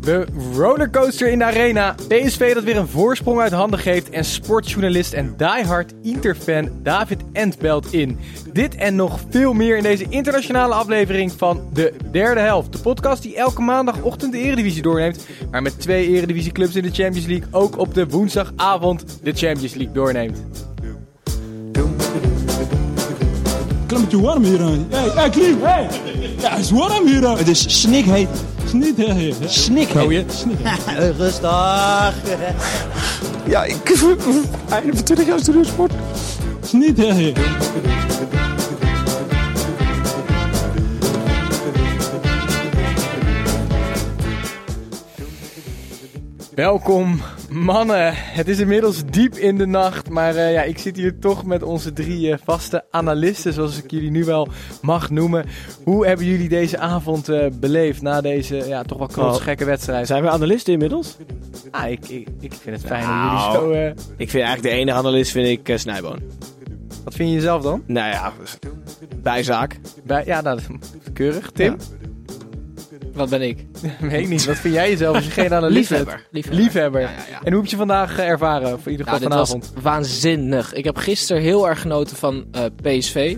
De rollercoaster in de arena. PSV dat weer een voorsprong uit handen geeft. En sportjournalist en diehard Interfan David Ent belt in. Dit en nog veel meer in deze internationale aflevering van De Derde Helft. De podcast die elke maandagochtend de Eredivisie doorneemt. Maar met twee Eredivisieclubs in de Champions League ook op de woensdagavond de Champions League doorneemt. Klimmetje warm hier aan. Hey, hey, Klim, hey! Ja, het is warm hier aan. Het is snikheet. Sniet, hè, hè. Snikheet. Rustig. Ja, ik... Einde van 20 jaar studiosport. Hè. Welkom mannen, het is inmiddels diep in de nacht, maar eh, ja, ik zit hier toch met onze drie eh, vaste analisten, zoals ik jullie nu wel mag noemen. Hoe hebben jullie deze avond eh, beleefd na deze ja, toch wel knotsgekke wedstrijd? Zijn we analisten inmiddels? Ah, ik, ik, ik vind het fijn Nou. dat jullie zo... Ik vind eigenlijk de enige analist vind ik Snijboon. wat vind je zelf dan? Nou ja, bijzaak. Bij, ja, nou, keurig. Tim? Wat ben ik? Weet ik niet. Wat vind jij jezelf als je geen analist? Liefhebber. Liefhebber. Liefhebber. Ja, ja, ja. En hoe heb je vandaag eh, ervaren? In ieder geval Nou, dit was vanavond? waanzinnig. Ik heb gisteren heel erg genoten van eh, PSV.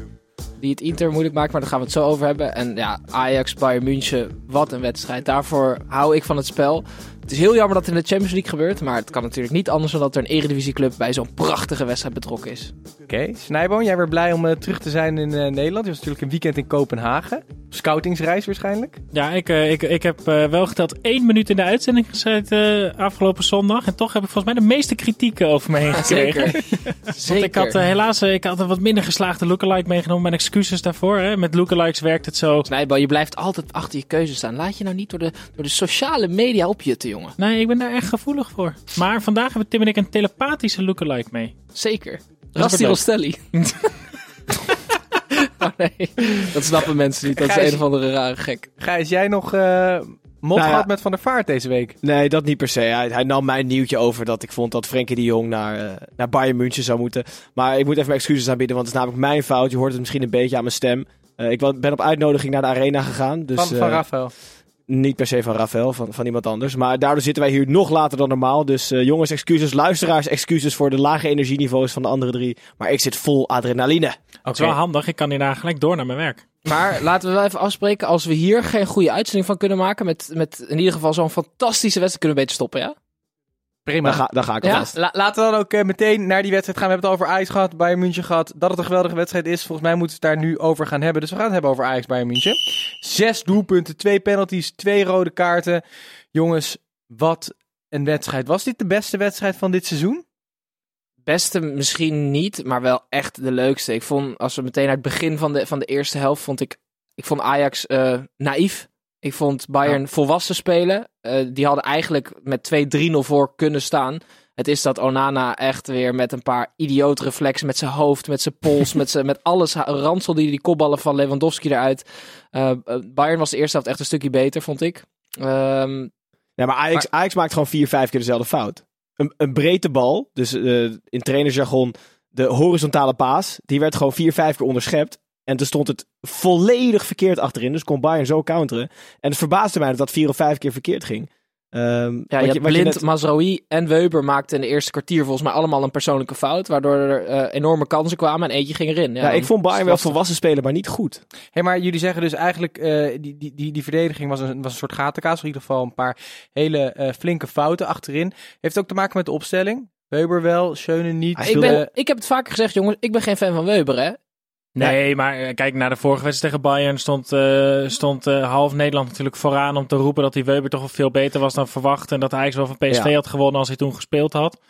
Die het Inter moeilijk maakt, maar daar gaan we het zo over hebben. En ja, Ajax, Bayern München, wat een wedstrijd. Daarvoor hou ik van het spel. Het is heel jammer dat het in de Champions League gebeurt. Maar het kan natuurlijk niet anders dan dat er een eredivisieclub bij zo'n prachtige wedstrijd betrokken is. Oké, Snijboon, jij weer blij om eh, terug te zijn in eh, Nederland. Je was natuurlijk een weekend in Kopenhagen. Scoutingsreis waarschijnlijk. Ja, ik, eh, ik, ik heb eh, wel geteld één minuut in de uitzending gezeten afgelopen zondag. En toch heb ik volgens mij de meeste kritieken over me heen gekregen. Zeker. Want ik had helaas ik had een wat minder geslaagde lookalike meegenomen. Mijn excuses daarvoor. Hè. Met lookalikes werkt het zo. Snijbal, je blijft altijd achter je keuze staan. Laat je nou niet door de, door de sociale media opjutten, jongen. Nee, ik ben daar echt gevoelig voor. Maar vandaag hebben Tim en ik een telepathische lookalike mee. Zeker. Rasti. Rostelli. oh nee, dat snappen mensen niet. Dat is een of andere rare gek. Gijs, jij nog eh mot Nou ja. met Van der Vaart deze week? Nee, dat niet per se. Hij, hij nam mijn nieuwtje over dat ik vond dat Frenkie de Jong naar, eh, naar Bayern München zou moeten. Maar ik moet even mijn excuses aanbieden, want het is namelijk mijn fout. Je hoort het misschien een beetje aan mijn stem. Eh, ik ben op uitnodiging naar de arena gegaan. Dus, van, van eh, Rafael. Niet per se van Rafael, van, van iemand anders. Maar daardoor zitten wij hier nog later dan normaal. Dus jongens, excuses. Luisteraars, excuses voor de lage energieniveaus van de andere drie. Maar ik zit vol adrenaline. Dat is wel handig. Ik kan hierna gelijk door naar mijn werk. Maar laten we wel even afspreken. Als we hier geen goede uitzending van kunnen maken. Met, met in ieder geval zo'n fantastische wedstrijd. Kunnen we beter stoppen, ja? Prima. Dan ga, dan ga ik Ja? alvast. La- laten we dan ook eh, meteen naar die wedstrijd gaan. We hebben het over Ajax gehad, Bayern München gehad. Dat het een geweldige wedstrijd is. Volgens mij moeten we het daar nu over gaan hebben. Dus we gaan het hebben over Ajax, Bayern München. Zes doelpunten, twee penalties, twee rode kaarten. Jongens, wat een wedstrijd. Was dit de beste wedstrijd van dit seizoen? Beste misschien niet, maar wel echt de leukste. Ik vond, als we meteen uit het begin van de, van de eerste helft, vond ik, ik vond Ajax eh, naïef. Ik vond Bayern volwassen spelen. Eh, die hadden eigenlijk met 2-3-0 voor kunnen staan. Het is dat Onana echt weer met een paar idioot reflexen, met zijn hoofd, met zijn pols, met, zijn, met alles ranselde die die kopballen van Lewandowski eruit. Eh, Bayern was de eerste helft echt een stukje beter, vond ik. Ehm, Ja, maar Ajax, Ajax maakt gewoon vier, vijf keer dezelfde fout. Een, een breedte bal, dus eh, in trainersjargon de horizontale paas, die werd gewoon vier, vijf keer onderschept. En toen stond het volledig verkeerd achterin, dus kon Bayern zo counteren. En het verbaasde mij dat dat vier of vijf keer verkeerd ging. Ehm, Ja, je Blind, net- Mazraoui en Weber maakten in de eerste kwartier volgens mij allemaal een persoonlijke fout. Waardoor er eh, enorme kansen kwamen en eentje ging erin. ja, ik vond Bayern wel volwassen spelen, maar niet goed. Hé, maar jullie zeggen dus eigenlijk, eh, die, die, die, die verdediging was een, was een soort gatenkaas. In ieder geval een paar hele eh, flinke fouten achterin. Heeft ook te maken met de opstelling. Weber wel, Schöne niet. Ik, ben, ik heb het vaker gezegd, jongens. Ik ben geen fan van Weber, hè. Nee, maar eh, kijk, na de vorige wedstrijd tegen Bayern stond, eh, stond eh, half Nederland natuurlijk vooraan om te roepen dat die Weber toch wel veel beter was dan verwacht. En dat Ajax wel van PSV Ja. had gewonnen als hij toen gespeeld had.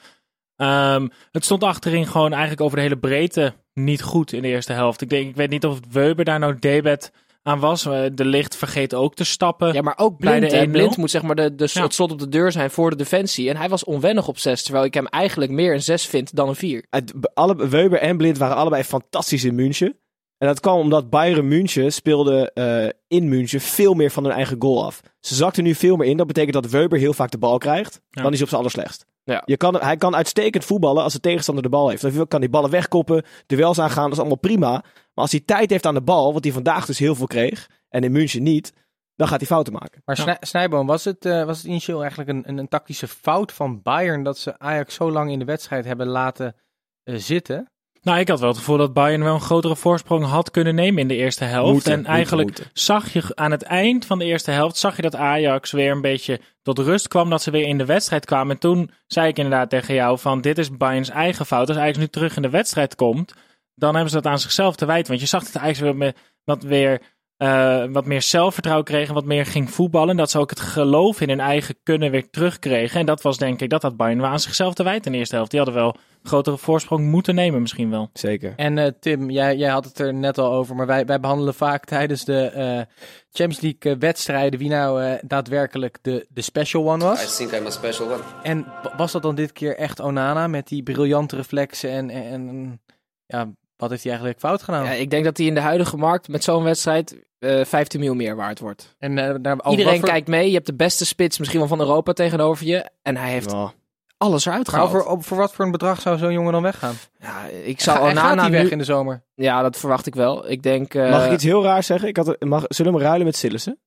Ehm, het stond achterin gewoon eigenlijk over de hele breedte niet goed in de eerste helft. Ik, denk, ik weet niet of Weber daar nou debet aan was. Eh, De licht vergeet ook te stappen. Ja, maar ook Bij Blind. de hè. 1-0. Blind moet zeg maar de, de, Ja. het slot op de deur zijn voor de defensie. En hij was onwennig op 6. Terwijl ik hem eigenlijk meer een 6 vind dan een 4. Het, alle, Weber en Blind waren allebei fantastisch in München. En dat kwam omdat Bayern München speelde eh, in München veel meer van hun eigen goal af. Ze zakten nu veel meer in. Dat betekent dat Weber heel vaak de bal krijgt. Ja. Dan is hij op zijn allerslechtst. Ja. Je kan, hij kan uitstekend voetballen als de tegenstander de bal heeft. Dan kan hij ballen wegkoppen, duels aangaan, dat is allemaal prima. Maar als hij tijd heeft aan de bal, wat hij vandaag dus heel veel kreeg, en in München niet, dan gaat hij fouten maken. Maar Ja. Snij- Snijboom, was het, eh, was het initieel eigenlijk een, een, een tactische fout van Bayern dat ze Ajax zo lang in de wedstrijd hebben laten eh, zitten? Nou, ik had wel het gevoel dat Bayern wel een grotere voorsprong had kunnen nemen in de eerste helft. Moeten, en moeten, eigenlijk moeten. zag je aan het eind van de eerste helft, zag je dat Ajax weer een beetje tot rust kwam, dat ze weer in de wedstrijd kwamen. En toen zei ik inderdaad tegen jou van, dit is Bayerns eigen fout. Als Ajax nu terug in de wedstrijd komt, dan hebben ze dat aan zichzelf te wijten. Want je zag dat Ajax weer met, wat weer... eh, wat meer zelfvertrouwen kreeg en wat meer ging voetballen. Dat ze ook het geloof in hun eigen kunnen weer terugkregen. En dat was denk ik, dat had Bayern wel aan zichzelf te wijten in de eerste helft. Die hadden wel een grotere voorsprong moeten nemen misschien wel. Zeker. En eh, Tim, jij, jij had het er net al over, maar wij, wij behandelen vaak tijdens de eh, Champions League wedstrijden wie nou daadwerkelijk de, de special one I was. think I'm a special one. En wa- was dat dan dit keer echt Onana met die briljante reflexen en, en, en ja, wat heeft hij eigenlijk fout gedaan? Ja, ik denk dat hij in de huidige markt met zo'n wedstrijd eh 15 miljoen meer waard wordt. En, eh, daar, over Iedereen wat voor- kijkt mee. Je hebt de beste spits misschien wel van Europa tegenover je. En hij heeft alles eruit gehaald. op, voor wat voor een bedrag zou zo'n jongen dan weggaan? Ja, ik zou Ga- en gaat Onana hij weg nu... in de zomer? Ja, dat verwacht ik wel. Ik denk... eh, Mag ik iets heel raars zeggen? Ik had, mag, zullen we hem ruilen met Sillissen?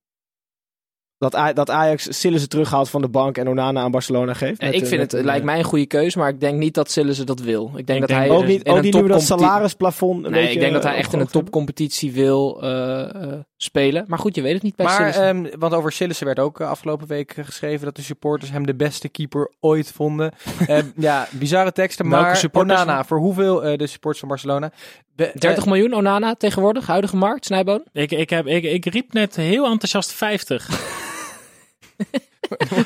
Dat, A- dat Ajax Sillissen terughaalt van de bank en Onana aan Barcelona geeft? eh, Met, ik vind met het, een, lijkt mij een goede keus, maar ik denk niet dat Sillissen dat wil. Ik denk Ik dat denk hij Ook niet, ook niet dat salarisplafond een Nee, beetje, ik denk dat hij eh, echt in een topcompetitie wil eh, eh, spelen. Maar goed, je weet het niet bij Maar, Sillissen. ehm, want over Sillissen werd ook afgelopen week geschreven dat de supporters hem de beste keeper ooit vonden. Eh, ja, bizarre teksten, Welke maar supporters? Onana, voor hoeveel de supporters van Barcelona? Be- 30 eh, miljoen Onana tegenwoordig, huidige markt, Snijboon? Ik, ik, heb, ik, ik riep net heel enthousiast 50.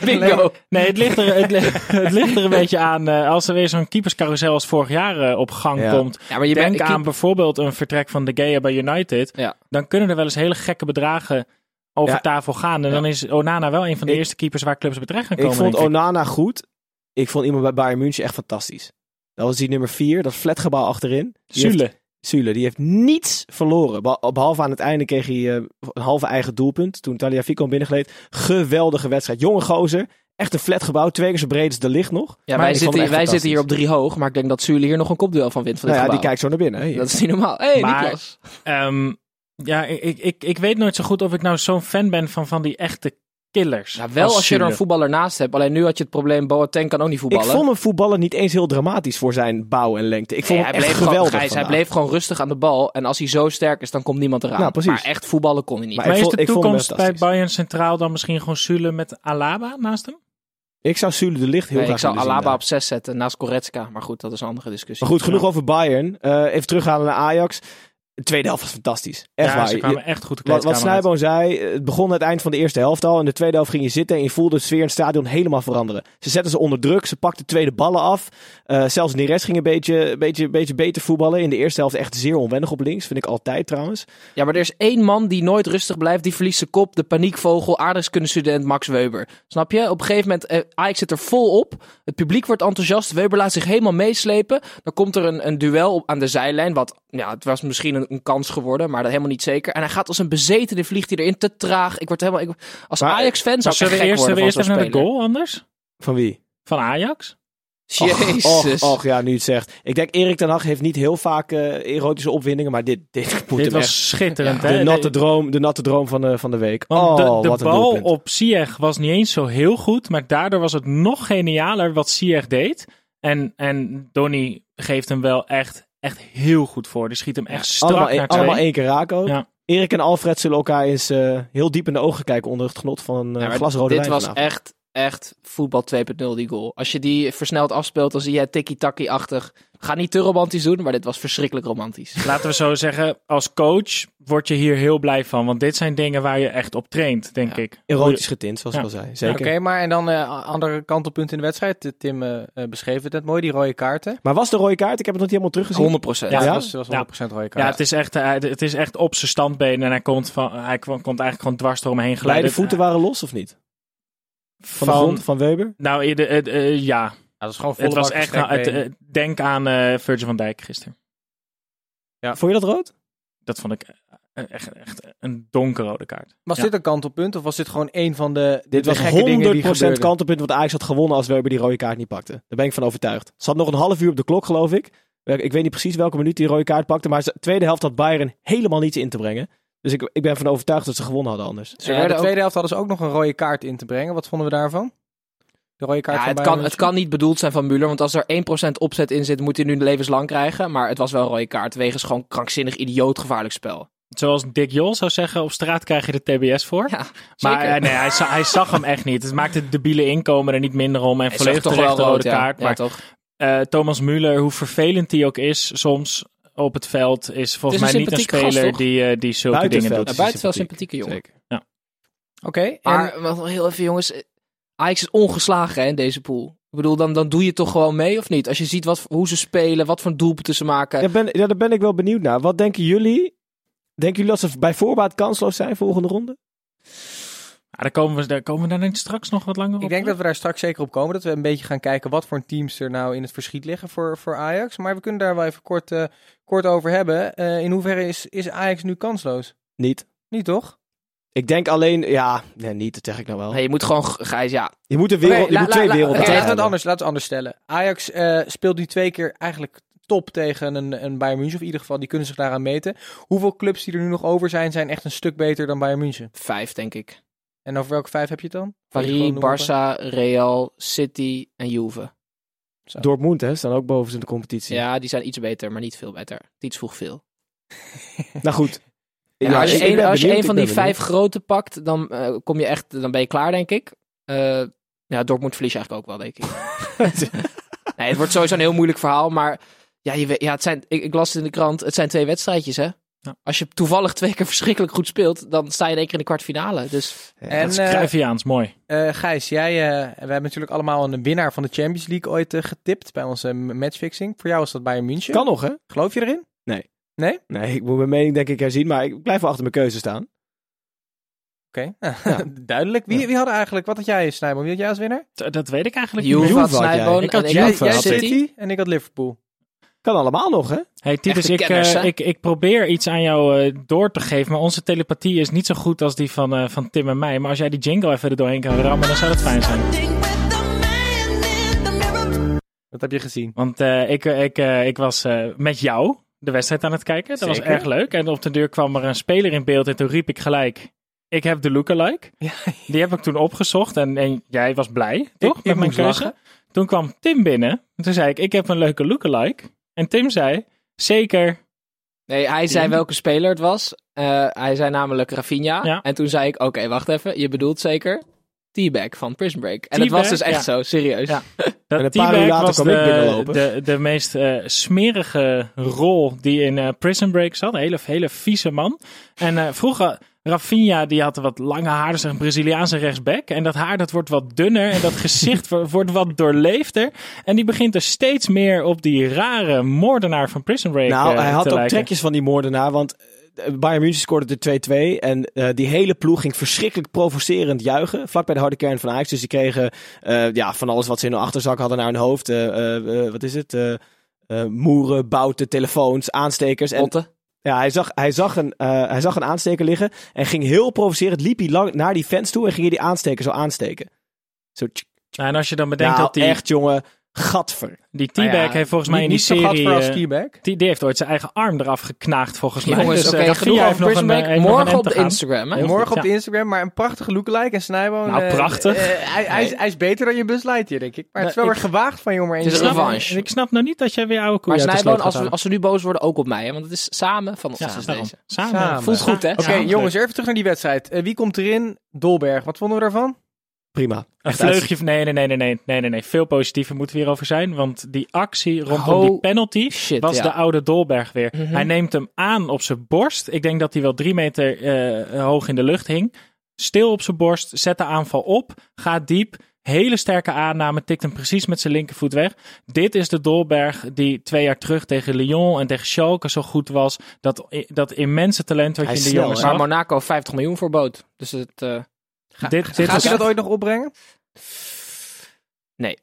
Bingo! Nee, het ligt er, het, li- het ligt er een beetje aan. eh, als er weer zo'n keeperscarousel als vorig jaar eh, op gang Ja. komt. Ja, maar je Denk bent, aan bijvoorbeeld een vertrek van De Gea bij United. Ja. Dan kunnen er wel eens hele gekke bedragen over Ja. tafel gaan. En dan is Onana wel een van de Ik- eerste keepers waar clubs bij terecht gaan komen. Ik vond ik. Onana goed. Ik vond iemand bij Bayern München echt fantastisch. Dat was die nummer 4, dat flatgebouw achterin. Zule. Zule, die heeft niets verloren. Beh- Behalve aan het einde kreeg hij eh, een halve eigen doelpunt. Toen Taliafico hem binnengleed. Geweldige wedstrijd. Jonge gozer. Echt een flatgebouw. Twee keer zo breed als de licht nog. Ja, Maar wij, zitten, wij zitten hier op drie hoog, maar ik denk dat Zule hier nog een kopduel van wint van dit Nou ja, die gebouw. kijkt zo naar binnen. hè. Dat is niet normaal. Hé, hey, Maar- Niklas. Ehm, ja, ik, ik, ik, ik weet nooit zo goed of ik nou zo'n fan ben van, van die echte killers. Ja, wel als je er een voetballer naast hebt. Alleen nu had je het probleem, Boateng kan ook niet Ik voetballen. vond hem voetballen niet eens heel dramatisch voor zijn bouw en lengte. Ik vond Nee, hem hij echt bleef geweldig Gewoon, Gijs, hij bleef gewoon rustig aan de bal. En als hij zo sterk is, dan komt niemand eraan. Nou, precies. Maar echt voetballen kon hij niet. Maar Maar ik is de ik toekomst bij. Bayern Centraal dan misschien gewoon Zule met Alaba naast hem? Ik zou Zule de Licht heel Nee, graag ik zou Alaba daar. op 6 zetten naast Goretzka. Maar goed, dat is een andere discussie. Maar goed, genoeg over Bayern. Eh, even terughalen naar Ajax. De tweede helft was fantastisch. Echt ja, waar. ze kwamen echt goed Wat, wat. Snijboon zei, het begon aan het eind van de eerste helft al. In de tweede helft ging je zitten en je voelde de sfeer in het stadion helemaal veranderen. Ze zetten ze onder druk, ze pakten tweede ballen af. Eh, zelfs Neres ging een beetje, beetje, beetje beter voetballen. In de eerste helft echt zeer onwennig op links, vind ik altijd trouwens. Ja, maar er is één man die nooit rustig blijft. Die verliest zijn kop. De paniekvogel, aardrijkskundestudent Max Weber. Snap je? Op een gegeven moment, eh, Ajax zit er vol op. Het publiek wordt enthousiast. Weber laat zich helemaal meeslepen. Dan komt er een, een duel op, aan de zijlijn. Wat, ja, het was misschien een, een kans geworden, maar dat helemaal niet zeker. En hij gaat als een bezetene, vliegt hij erin te traag. Ik word helemaal, ik, als Ajax-fan zou ik gek eerst, worden zullen we van eerst even naar de goal anders? Van wie? Van Ajax? Jezus. Och, och, ja, nu het zegt. Ik denk Erik ten Hag heeft niet heel vaak eh, erotische opwindingen, maar dit, dit moet Dit was echt... schitterend. De hè? natte droom, de natte droom van de, van de week. Want oh, de, de wat een bal doelpunt. op Ziyech was niet eens zo heel goed, maar daardoor was het nog genialer wat Ziyech deed. En, en Donny geeft hem wel echt, echt heel goed voor. Die schiet hem echt strak Allemaal, naar één- twee. allemaal één keer raken ook. Ja. Erik en Alfred zullen elkaar eens eh, heel diep in de ogen kijken onder het genot van een Ja, uh, maar glasrode dit wijn was vanavond. echt, echt voetbal 2.0 die goal. Als je die versneld afspeelt, dan zie je tiki-taki-achtig. Ga niet te romantisch doen, maar dit was verschrikkelijk romantisch. Laten we zo zeggen, als coach word je hier heel blij van. Want dit zijn dingen waar je echt op traint, denk Ja. ik. Erotisch getint, zoals Ja. ik al zei. Zeker. Oké, maar en dan eh andere kantelpunt in de wedstrijd. Tim eh, eh, beschreef het net mooi, die rode kaarten. Maar was de rode kaart? Ik heb het nog niet helemaal teruggezien. 100 procent. Ja, Ja, was, was 100% rode kaart. Ja, het is echt, het is echt op zijn standbeen en hij komt, van, hij komt eigenlijk gewoon dwars eromheen glijden. Beide voeten waren los of niet? Van, de grond, van Weber? Nou, eh, de- eh, eh, ja. Ja, dat is gewoon Het was echt, nou, het, denk aan eh Virgil van Dijk gisteren. Vond je dat rood? Dat vond ik echt, echt een donkerrode kaart. Was Ja. dit een kantelpunt of was dit gewoon een van de, de Dit was gekke dingen die 100% gebeurden? kantelpunt wat Ajax had gewonnen als Weber die rode kaart niet pakte. Daar ben ik van overtuigd. Zat nog een half uur op de klok, geloof ik. Ik weet niet precies welke minuut die rode kaart pakte. Maar de tweede helft had Bayern helemaal niets in te brengen. Dus ik, ik ben van overtuigd dat ze gewonnen hadden anders. Ze Ja, de ook- tweede helft hadden ze ook nog een rode kaart in te brengen. Wat vonden we daarvan? De rode kaart Ja, van het, kan, het kan niet bedoeld zijn van Müller, want als er 1% opzet in zit, moet hij nu levenslang krijgen. Maar het was wel een rode kaart, wegens gewoon krankzinnig idioot gevaarlijk spel. Zoals Dick Jol zou zeggen, op straat krijg je de TBS voor. Ja, maar zeker. eh, nee, hij, hij zag hem echt niet. Het maakte het debiele inkomen er niet minder om. En Hij volledig zag toch terecht de rode ja. kaart. Ja, maar toch? eh, Thomas Müller, hoe vervelend hij ook is soms op het veld, is volgens is mij een niet een speler gast, die, eh, die zulke dingen doet. veld Ja, is buiten hij wel sympathieke jongen. Zeker. Oké, en Maar wat wel heel even jongens, Ajax is ongeslagen hè, in deze pool. Ik bedoel, dan, dan doe je toch gewoon mee of niet? Als je ziet wat, hoe ze spelen, wat voor doelpunten ze maken. Ja, ben, ja, daar ben ik wel benieuwd naar. Wat denken jullie? Denken jullie dat ze bij voorbaat kansloos zijn volgende ronde? Ja, daar, komen we, daar komen we niet straks nog wat langer op. ik denk dat we daar straks zeker op komen. Dat we een beetje gaan kijken wat voor teams er nou in het verschiet liggen voor, voor Ajax. Maar we kunnen daar wel even kort, eh, kort over hebben. Eh, in hoeverre is, is Ajax nu kansloos? Niet. Niet toch? Ik denk alleen, ja, nee, niet, dat zeg ik nou wel. Nee, je moet gewoon, Gijs, ja. Je moet, een wereld, je la- moet twee la- werelden hebben. laten, we het anders, laten we het anders stellen. Ajax eh, speelt nu twee keer eigenlijk top tegen een, een Bayern München. Of in ieder geval, die kunnen zich daaraan meten. Hoeveel clubs die er nu nog over zijn, zijn echt een stuk beter dan Bayern München? Vijf, denk ik. En over welke vijf heb je het dan? Paris, Barça, Real, City en Juve. Dortmund, hè, staan ook boven in de competitie. Ja, die zijn iets beter, maar niet veel beter. Iets vroeg veel. Nou goed. Ja, als je, een, ben als je benieuwd, een van die vijf grote pakt, dan eh, kom je echt, dan ben je klaar, denk ik. Eh ja, Dortmund verlies je eigenlijk ook wel, denk ik. nee, het wordt sowieso een heel moeilijk verhaal, maar ja, je weet, ja het zijn, ik, ik las het in de krant, het zijn twee wedstrijdjes, hè. Ja. Als je toevallig twee keer verschrikkelijk goed speelt, dan sta je in één keer in de kwartfinale. Dus En Dat is eh, Cruyffiaans, mooi. eh, Gijs, jij, eh, we hebben natuurlijk allemaal een winnaar van de Champions League ooit getipt bij onze matchfixing. Voor jou was dat Bayern München. Kan nog, hè? Geloof je erin? Nee. Nee? Nee, ik moet mijn mening denk ik herzien, maar ik blijf wel achter mijn keuze staan. Oké, duidelijk. Wie, wie hadden eigenlijk, wat had jij Snijboom? Wie had jij als winnaar? Dat weet ik eigenlijk niet. Juve had had jij. Snijboon Ik had en Juve had had. City en ik had Liverpool. Kan allemaal nog, hè? Hey Titus, ik, kenners, eh, ik, ik probeer iets aan jou eh, door te geven, maar onze telepathie is niet zo goed als die van, eh, van Tim en mij. Maar als jij die jingle even er doorheen kan rammen, dan zou dat fijn zijn. Wat heb je gezien? Want eh, ik, ik, eh, ik was eh, met jou de wedstrijd aan het kijken. Dat was erg leuk. En op de deur kwam er een speler in beeld en toen riep ik gelijk... Ik heb de lookalike. Ja. Die heb ik toen opgezocht en, en jij was blij, toch? ik met mijn moest keuze. lachen. Toen kwam Tim binnen. En toen zei ik, ik heb een leuke lookalike. En Tim zei, zeker. Nee, hij zei welke speler het was. Eh, hij zei namelijk Rafinha. Ja. En toen zei ik, oké, wacht even. Je bedoelt zeker T-Bag van Prison Break. En het was dus echt ja. zo, serieus. Ja. En Dat een paar uur later kwam ik de, binnenlopen. de, de meest eh, smerige rol die in eh, Prison Break zat. Een hele, hele vieze man. En eh, vroeger, Rafinha die had wat lange haar, dus een Braziliaanse rechtsback. En dat haar dat wordt wat dunner en dat gezicht wo- wordt wat doorleefder. En die begint er steeds meer op die rare moordenaar van Prison Break nou, hij had te ook lijken. trekjes van die moordenaar, want Bayern München scoorde de 2-2 en eh, die hele ploeg ging verschrikkelijk provocerend juichen, vlak bij de harde kern van Ajax. Dus die kregen eh, ja, van alles wat ze in hun achterzak hadden naar hun hoofd. eh, eh, eh, wat is het? Eh, eh, moeren, bouten, telefoons, aanstekers. En Botten. ja, hij zag, hij, zag een, eh, hij zag een aansteker liggen en ging heel provocerend, liep hij lang naar die fans toe en ging hij die aansteker zo aansteken. Zo, tsk. Nou, en als je dan bedenkt nou, dat die, echt jongen, gadver. die T-Bag Nou ja, heeft volgens mij Niet- in die niet zo serie... als eh, T-Bag. die, die heeft ooit zijn eigen arm eraf geknaagd volgens mij. Jongens, Dus, oké, eh, Rafinha genoeg heeft over nog een, eh, een Morgen op de. Instagram, hè? Morgen goed, op ja. de Instagram, maar een prachtige lookalike. En Snijboon... Nou, prachtig. hij, hij, is, hij is beter dan je Buzz Lightyear, denk ik. Maar het is wel weer gewaagd van jongen. Het is een snap- revanche. Ik snap nou niet dat jij weer oude koe Maar sloot als, we, halen. als ze nu boos worden, ook op mij. Hè? Want het is samen van ons Ja, is deze. Samen. Voelt goed, hè? Oké, jongens, even terug naar die wedstrijd. Wie komt erin? Dolberg. Wat vonden we daarvan? Prima. Een Echt vleugje van... Nee, nee, nee, nee, nee, nee, nee. Veel positiever moeten we hierover zijn. Want die actie rondom Oh, die penalty shit, was ja. de oude Dolberg weer. Mhm. Hij neemt hem aan op zijn borst. Ik denk dat hij wel drie meter eh, hoog in de lucht hing. Stil op zijn borst, zet de aanval op, gaat diep. Hele sterke aanname, tikt hem precies met zijn linkervoet weg. Dit is de Dolberg die twee jaar terug tegen Lyon en tegen Schalke zo goed was. Dat, dat immense talent wat Hij je in de jongen snel, Maar. Monaco 50 miljoen voor boot. Dus het... eh, Dit, dit Gaat hij dat ooit nog opbrengen? Nee.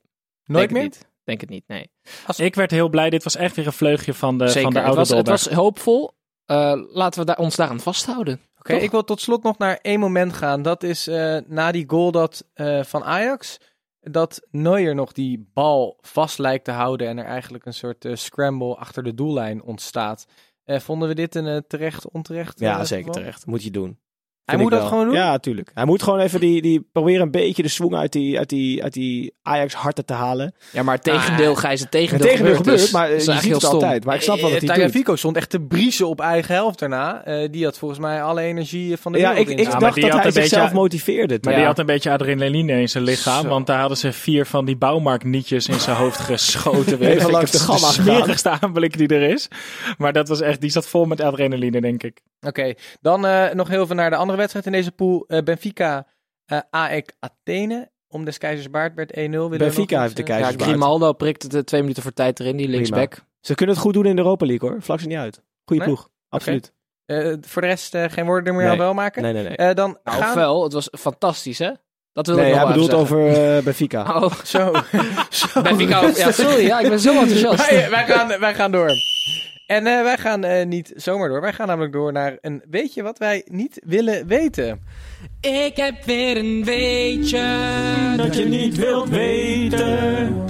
Nooit denk meer? Het niet. Denk het niet, nee. Ik werd heel blij. Dit was echt weer een vleugje van de, Zeker. van de het, oude was, het was hoopvol. Eh, laten we daar, ons daaraan vasthouden. Oké, ik wil tot slot nog naar één moment gaan. Dat is eh, na die goal dat, eh, van Ajax. Dat Neuer nog die bal vast lijkt te houden. En er eigenlijk een soort eh, scramble achter de doellijn ontstaat. Eh, vonden we dit een eh, terecht, onterecht? Ja, zeker geval? terecht. Moet je doen. Hij moet dat wel. gewoon doen? Ja, natuurlijk. Hij moet gewoon even die, die proberen een beetje de swing uit die, uit die, uit die Ajax harten te halen. Ja, maar tegendeel, Gijs, het Het tegendeel, tegendeel gebeurt, dus. maar is je ziet het stom. altijd. Maar ik snap wel dat Eh, hij doet. Tagliafico stond echt te briezen op eigen helft daarna. Eh, die had volgens mij alle energie van de Ja, wereld ik, in ik dacht die dat had hij een beetje- zichzelf motiveerde. Maar Ja. die had een beetje adrenaline in zijn lichaam. Zo. Want daar hadden ze vier van die bouwmarktnietjes in zijn hoofd geschoten. Weet Even langs de is gamma smerigste aanblik die er is. Maar dat was echt, die zat vol met adrenaline, denk ik. Oké, dan eh, nog heel veel naar de andere wedstrijd in deze pool. Eh, Benfica, eh AEK Athene. Om des keizers baard werd 1-0. Willen we Benfica heeft de eh, Ja, keizersbaard. Grimaldo prikt het twee minuten voor tijd erin, die linksback. Ze kunnen het goed doen in de Europa League hoor. Vlak ze niet uit. Goeie Nee? ploeg. Absoluut. eh, voor de rest eh, geen woorden meer Nee. aan wel maken. Nee, nee, nee. Eh, dan Nou, gaan... ofwel, het was fantastisch, hè? Dat wil nee, ik nog hij bedoelt zeggen. over eh, Benfica. Oh, Zo. Zo. Benfica, ja, sorry, ja, ik ben zo enthousiast. wij, wij, gaan, wij gaan door. En eh, wij gaan eh, niet zomaar door. Wij gaan namelijk door naar een weetje wat wij niet willen weten. Ik heb weer een weetje. Dat je niet wilt weten.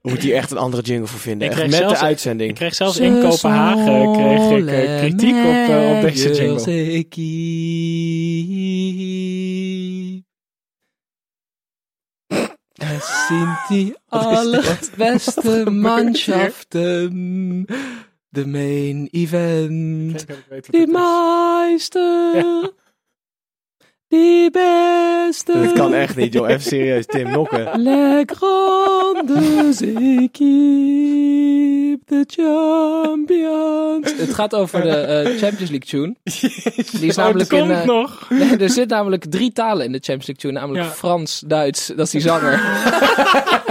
We moeten hier echt een andere jingle voor vinden. Ik kreeg met zelfs- de uitzending. Ik kreeg zelfs in Kopenhagen kreeg ik, kritiek op, op deze jingle. Es sind die allerbeste Mannschaften. De main event. Die meiste. Die beste. Dit kan echt niet, joh. Even serieus, Tim Nokken. Le grande équipe, de champions. Het gaat over de eh, Champions League tune. Die is Oh, namelijk het in, komt eh, nog. Nee, er zit namelijk drie talen in de Champions League tune. Namelijk Ja. Frans, Duits, dat is die zanger.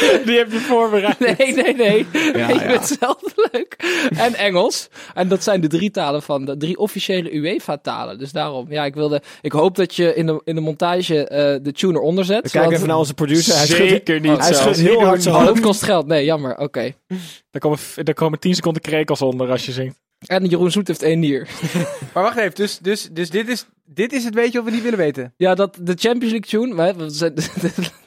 Die heb je voorbereid. Nee, nee, nee. Ja, ik ja. vind het zelf leuk. En Engels. En dat zijn de drie talen van de drie officiële UEFA-talen. Dus daarom, ja, ik wilde. Ik hoop dat je in de, in de montage eh, de tune eronder zet. We kijken even naar onze producer. Hij Zeker niet hij schudt heel hard zijn Oh, dat hoofd. kost geld. Nee, jammer. Oké. Daar komen, daar komen 10 seconden krekels onder als je zingt. En Jeroen Zoet heeft één nier. Maar wacht even, dus, dus, dus dit, is, dit is het weetje wat we niet willen weten. Ja, dat de Champions League tune. Maar, we zijn-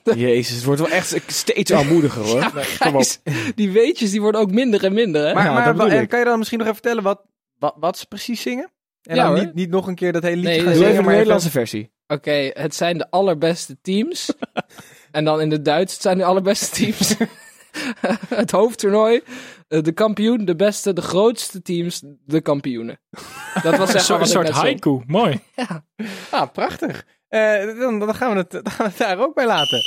Jezus, het wordt wel echt steeds armoediger hoor. Ja, Gijs, die weetjes die worden ook minder en minder. Hè? Maar, Ja, maar kan je dan misschien nog even vertellen wat, wat, wat ze precies zingen? En Ja, dan hoor. niet, niet nog een keer dat hele liedje Nee, gaan zingen, even de maar Nederlandse versie. Oké, het zijn de allerbeste teams. en dan in het Duits, het zijn de allerbeste teams. het hoofdtoernooi, eh, de kampioen, de beste, de grootste teams, de kampioenen. Dat was Een zeg maar soort, haiku. Mooi. Ah, prachtig. Eh, dan, dan, gaan we het, dan gaan we het daar ook bij laten.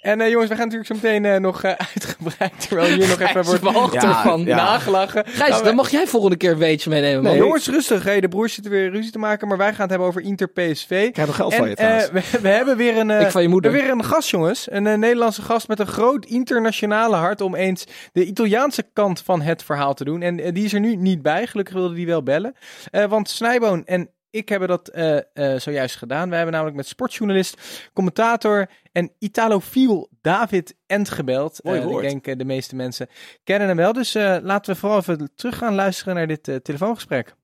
En eh, jongens, we gaan natuurlijk zo meteen eh, nog eh, uitgebreid, terwijl hier nog even wordt Ja, ervan. ja. nagelachen. Gijs, dan mag jij volgende keer een weetje meenemen. Nee, jongens, rustig. Hey, de broers zitten weer ruzie te maken, maar wij gaan het hebben over Inter PSV. Ik nog geld En van je trouwens. eh, we, we hebben weer een, eh, Ik van je moeder. we hebben weer een gast, jongens. Een eh, Nederlandse gast met een groot internationale hart om eens de Italiaanse kant van het verhaal te doen. En die is er nu niet bij. Gelukkig wilde die wel bellen. Eh, want Snijboon en ik hebben dat eh, eh, zojuist gedaan. We hebben namelijk met sportjournalist, commentator en Italofiel David Ent gebeld. Mooi Eh, ik denk de meeste mensen kennen hem wel. Dus eh, laten we vooral even terug gaan luisteren naar dit telefoongesprek.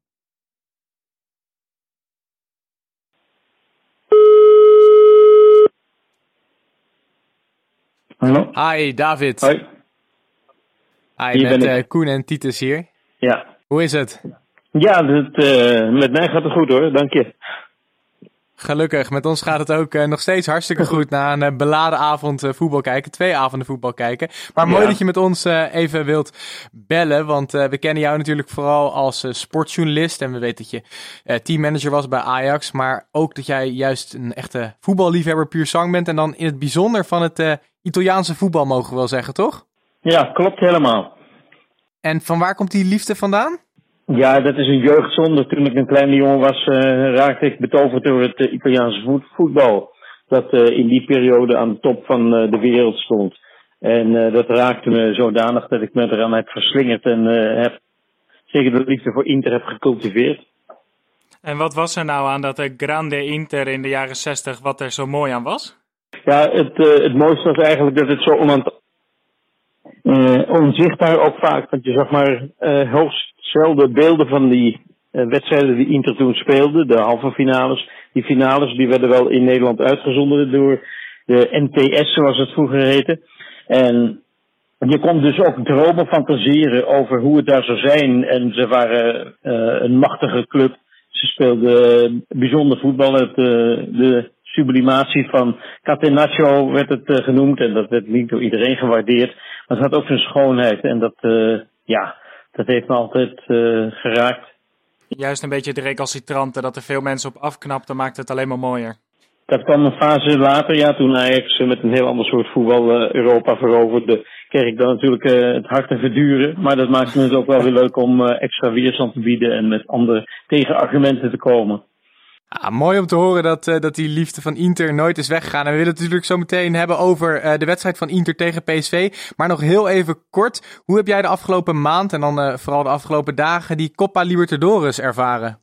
Hallo? Hi David. Hoi. Hi, Hier met ben ik. Koen en Titus hier. Ja. Hoe is het? Ja, eh, met mij gaat het goed hoor, dank je. Gelukkig, met ons gaat het ook eh, nog steeds hartstikke goed na een eh, beladen avond voetbal kijken. Twee avonden voetbal kijken. Maar mooi Ja. dat je met ons even wilt bellen, want we kennen jou natuurlijk vooral als sportjournalist. En we weten dat je teammanager was bij Ajax, maar ook dat jij juist een echte voetballiefhebber puur zang bent. En dan in het bijzonder van het Italiaanse voetbal mogen we wel zeggen, toch? Ja, klopt helemaal. En van waar komt die liefde vandaan? Ja, dat is een jeugdzonde. Toen ik een kleine jongen was, eh, raakte ik betoverd door het eh, Italiaanse voet- voetbal. Dat eh, in die periode aan de top van de wereld stond. En dat raakte me zodanig dat ik me eraan heb verslingerd en heb zeker de liefde voor Inter heb gecultiveerd. En wat was er nou aan dat Grande Inter in de jaren 60 wat er zo mooi aan was? Ja, het, het mooiste was eigenlijk dat het zo onaant- eh, onzichtbaar ook vaak. Want je zag maar eh hoogst zelden beelden van die eh, wedstrijden die Inter toen speelde. De halve finales. Die finales die werden wel in Nederland uitgezonden door de NTS zoals het vroeger heette. En je kon dus ook dromen fantaseren over hoe het daar zou zijn. En ze waren een machtige club. Ze speelden bijzonder voetbal. Het, de sublimatie van Catenaccio werd het genoemd. En dat werd niet door iedereen gewaardeerd. Maar het had ook zijn schoonheid. En dat, ja, dat heeft me altijd geraakt. Juist een beetje de recalcitrante, dat er veel mensen op afknapten, maakt het alleen maar mooier. Dat kwam een fase later, ja, toen Ajax met een heel ander soort voetbal uh, Europa veroverde, kreeg ik dan natuurlijk het hart te verduren. Maar dat maakte het ook wel weer leuk om extra weerstand te bieden en met andere tegenargumenten te komen. Ah, mooi om te horen dat, uh, dat die liefde van Inter nooit is weggegaan. En we willen het natuurlijk zo meteen hebben over uh, de wedstrijd van Inter tegen PSV. Maar nog heel even kort. Hoe heb jij de afgelopen maand en dan uh, vooral de afgelopen dagen die Coppa Libertadores ervaren?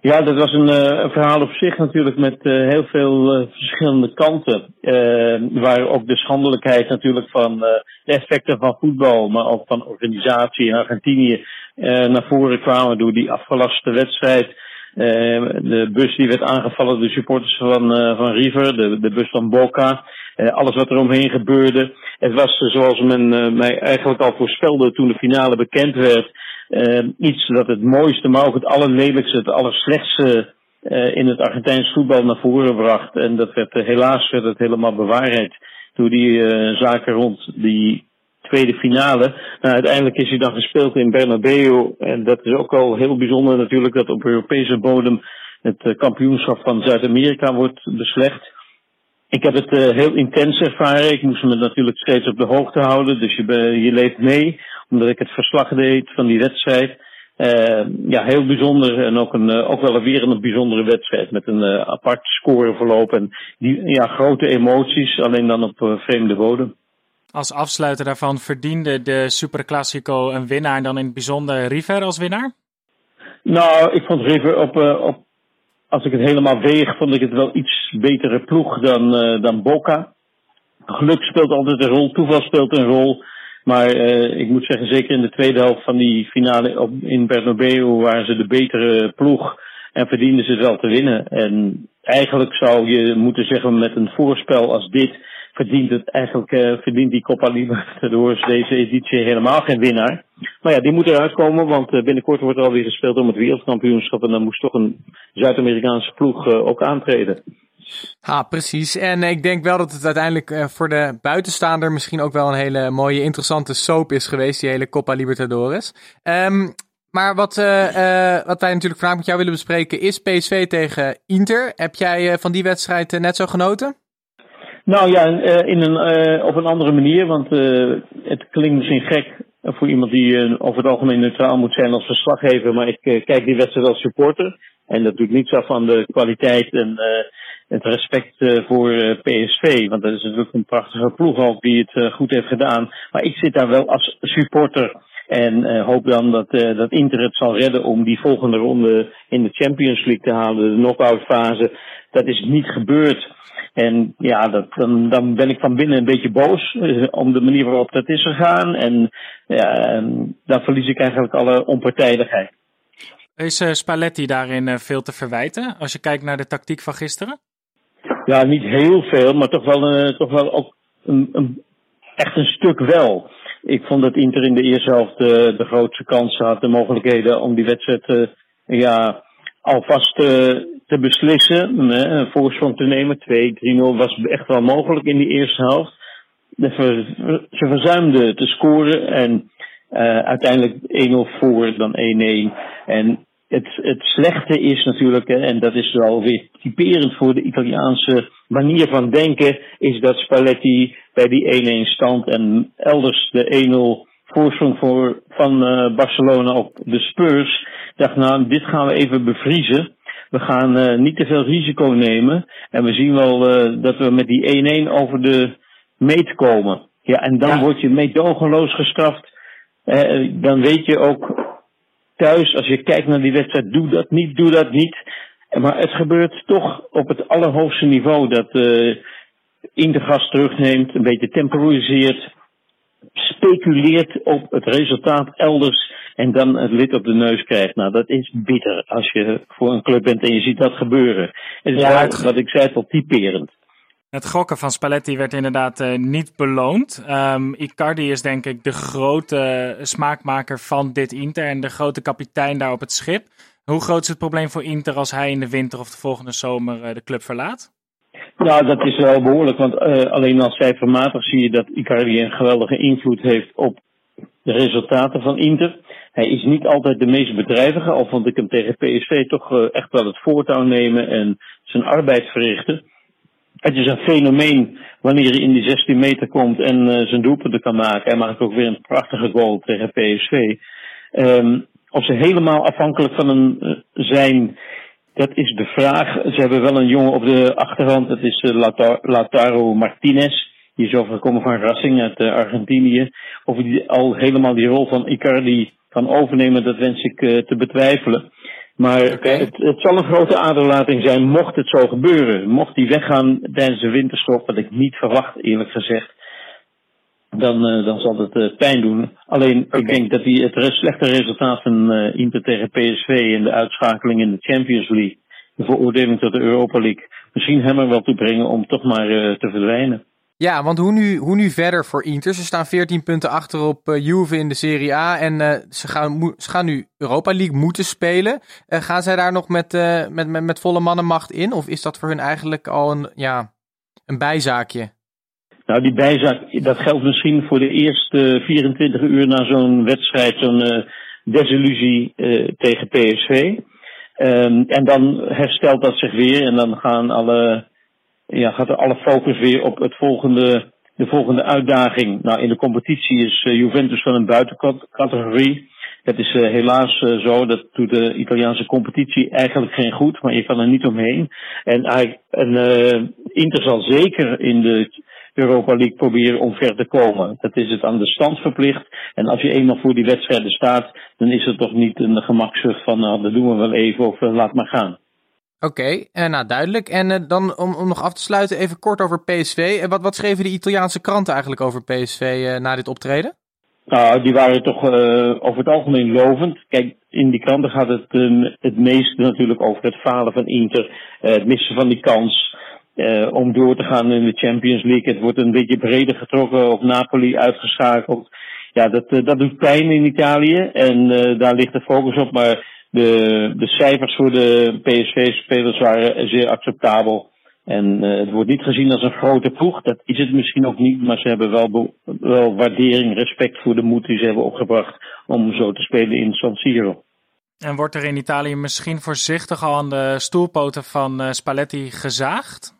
Ja, dat was een, een verhaal op zich natuurlijk met heel veel verschillende kanten. waar ook de schandelijkheid natuurlijk van de effecten van voetbal, maar ook van organisatie in Argentinië naar voren kwamen door die afgelaste wedstrijd. Uh, de bus die werd aangevallen door de supporters van, uh, van River, de, de bus van Boca, uh, alles wat er omheen gebeurde. Het was zoals men mij eigenlijk al voorspelde toen de finale bekend werd, iets dat het mooiste, maar ook het allerlelijkste, het allerslechtste in het Argentijns voetbal naar voren bracht. En dat werd helaas werd het helemaal bewaarheid door die zaken rond die tweede finale. Nou, uiteindelijk is hij dan gespeeld in Bernabeu. En dat is ook al heel bijzonder natuurlijk dat op Europese bodem het uh, kampioenschap van Zuid-Amerika wordt beslecht. Ik heb het uh, heel intens ervaren. Ik moest me natuurlijk steeds op de hoogte houden. Dus je, je leeft mee, omdat ik het verslag deed van die wedstrijd. Uh, ja, heel bijzonder en ook, een, ook wel weer een bijzondere wedstrijd met een apart scoreverloop en die, ja, grote emoties, alleen dan op vreemde bodem. Als afsluiter daarvan verdiende de Superclásico een winnaar en dan in het bijzonder River als winnaar? Nou, ik vond River op, uh, op als ik het helemaal weeg, vond ik het wel iets betere ploeg dan, uh, dan Boca. Geluk speelt altijd een rol, toeval speelt een rol. Maar uh, ik moet zeggen, zeker in de tweede helft van die finale op, in Bernabeu waren ze de betere ploeg. En verdienden ze het wel te winnen. En eigenlijk zou je moeten zeggen met een voorspel als dit verdient het eigenlijk, uh, verdient die Copa Libertadores deze editie helemaal geen winnaar. Maar ja, die moet eruit komen, want uh, binnenkort wordt er alweer gespeeld om het wereldkampioenschap en dan moest toch een Zuid-Amerikaanse ploeg uh, ook aantreden. Ah, precies. En ik denk wel dat het uiteindelijk voor de buitenstaander misschien ook wel een hele mooie, interessante soap is geweest, die hele Copa Libertadores. Um, maar wat, wat wij natuurlijk vandaag met jou willen bespreken is PSV tegen Inter. Heb jij van die wedstrijd net zo genoten? Nou ja, in een, op een andere manier, want het klinkt misschien gek voor iemand die over het algemeen neutraal moet zijn als verslaggever, maar ik kijk die wedstrijd als supporter. En dat doet niets af van de kwaliteit en het respect voor PSV, want dat is natuurlijk een prachtige ploeg ook die het goed heeft gedaan. Maar ik zit daar wel als supporter en hoop dan dat, dat Inter het zal redden om die volgende ronde in de Champions League te halen, de knock-out fase. Dat is niet gebeurd. En ja, dat, dan, dan ben ik van binnen een beetje boos uh, om de manier waarop dat is gegaan. En ja, dan verlies ik eigenlijk alle onpartijdigheid. Is uh, Spalletti daarin uh, veel te verwijten als je kijkt naar de tactiek van gisteren? Ja, niet heel veel, maar toch wel, toch wel ook een, een, echt een stuk wel. Ik vond dat Inter in de eerste helft de, de grootste kansen had, de mogelijkheden om die wedstrijd ja, alvast te beslissen, een voorsprong te nemen. 2-3-0 was echt wel mogelijk in die eerste helft. Ze verzuimden te scoren en uh, uiteindelijk 1-0 voor, dan 1-1. En het, het slechte is natuurlijk, en dat is wel weer typerend voor de Italiaanse manier van denken, is dat Spalletti bij die 1-1 stand en elders de 1-0 voorsprong voor, van uh, Barcelona op de Spurs, dacht nou, dit gaan we even bevriezen we gaan uh, niet te veel risico nemen. En we zien wel uh, dat we met die 1-1 over de meet komen. Ja, en dan ja. word je meedogenloos gestraft. Uh, dan weet je ook thuis, als je kijkt naar die wedstrijd, doe dat niet, doe dat niet. Maar het gebeurt toch op het allerhoogste niveau dat Intergas terugneemt, een beetje temporiseert, speculeert op het resultaat elders en dan het lid op de neus krijgt. Nou, dat is bitter als je voor een club bent en je ziet dat gebeuren. Het is ja, wel, wat ik zei, wel typerend. Het gokken van Spalletti werd inderdaad eh, niet beloond. Ehm, Icardi is denk ik de grote smaakmaker van dit Inter en de grote kapitein daar op het schip. Hoe groot is het probleem voor Inter als hij in de winter of de volgende zomer eh, de club verlaat? Nou, dat is wel behoorlijk, want eh, alleen als cijfermatig zie je dat Icardi een geweldige invloed heeft op de resultaten van Inter. Hij is niet altijd de meest bedrijvige, al vond ik hem tegen PSV toch eh, echt wel het voortouw nemen en zijn arbeid verrichten. Het is een fenomeen wanneer hij in die 16 meter komt en eh, zijn doelpunten kan maken. Hij maakt ook weer een prachtige goal tegen PSV. Ehm, of ze helemaal afhankelijk van hem zijn, dat is de vraag. Ze hebben wel een jongen op de achterhand, dat is eh, Lautaro Martinez. Die is overgekomen van Racing uit eh, Argentinië. Of hij al helemaal die rol van Icardi kan overnemen, dat wens ik eh, te betwijfelen. Maar het, het zal een grote aderlating zijn mocht het zo gebeuren. Mocht hij weggaan tijdens de winterstop, wat ik niet verwacht eerlijk gezegd, dan, eh, dan zal het eh, pijn doen. Alleen ik denk dat hij het slechte resultaat van eh, Inter tegen PSV en de uitschakeling in de Champions League, de veroordeling tot de Europa League, misschien hem er wel toe brengen om toch maar eh, te verdwijnen. Ja, want hoe nu, hoe nu verder voor Inter? Ze staan 14 punten achter op eh, Juve in de Serie A en eh, ze, gaan, ze gaan nu Europa League moeten spelen. Eh, gaan zij daar nog met, eh, met, met, met volle mannenmacht in? Of is dat voor hun eigenlijk al een, ja, een bijzaakje? Nou, die bijzaak, dat geldt misschien voor de eerste 24 uur na zo'n wedstrijd, zo'n eh, desillusie eh, tegen PSV. Ehm, en dan herstelt dat zich weer en dan gaan alle, ja, gaat er alle focus weer op het volgende, de volgende uitdaging. Nou, in de competitie is eh, Juventus van een buitencategorie. Het is helaas zo, dat doet de Italiaanse competitie eigenlijk geen goed, maar je kan er niet omheen. En, en Inter zal zeker in de Europa League proberen om ver te komen. Dat is het aan de stand verplicht. En als je eenmaal voor die wedstrijden staat, dan is het toch niet een gemakzucht van nou, dat doen we wel even of eh, laat maar gaan. Oké, eh, nou duidelijk. En eh, dan om, om nog af te sluiten, even kort over PSV. Wat, wat schreven de Italiaanse kranten eigenlijk over PSV na dit optreden? Nou, die waren toch over het algemeen lovend. Kijk, in die kranten gaat het ehm, het meest natuurlijk over het falen van Inter, het missen van die kans eh, om door te gaan in de Champions League. Het wordt een beetje breder getrokken op Napoli uitgeschakeld. Ja, dat, eh, dat doet pijn in Italië en eh, daar ligt de focus op. Maar de, de cijfers voor de PSV-spelers waren zeer acceptabel. En het wordt niet gezien als een grote ploeg. Dat is het misschien ook niet. Maar ze hebben wel, wel waardering, respect voor de moed die ze hebben opgebracht. om zo te spelen in San Siro. En wordt er in Italië misschien voorzichtig al aan de stoelpoten van eh, Spalletti gezaagd?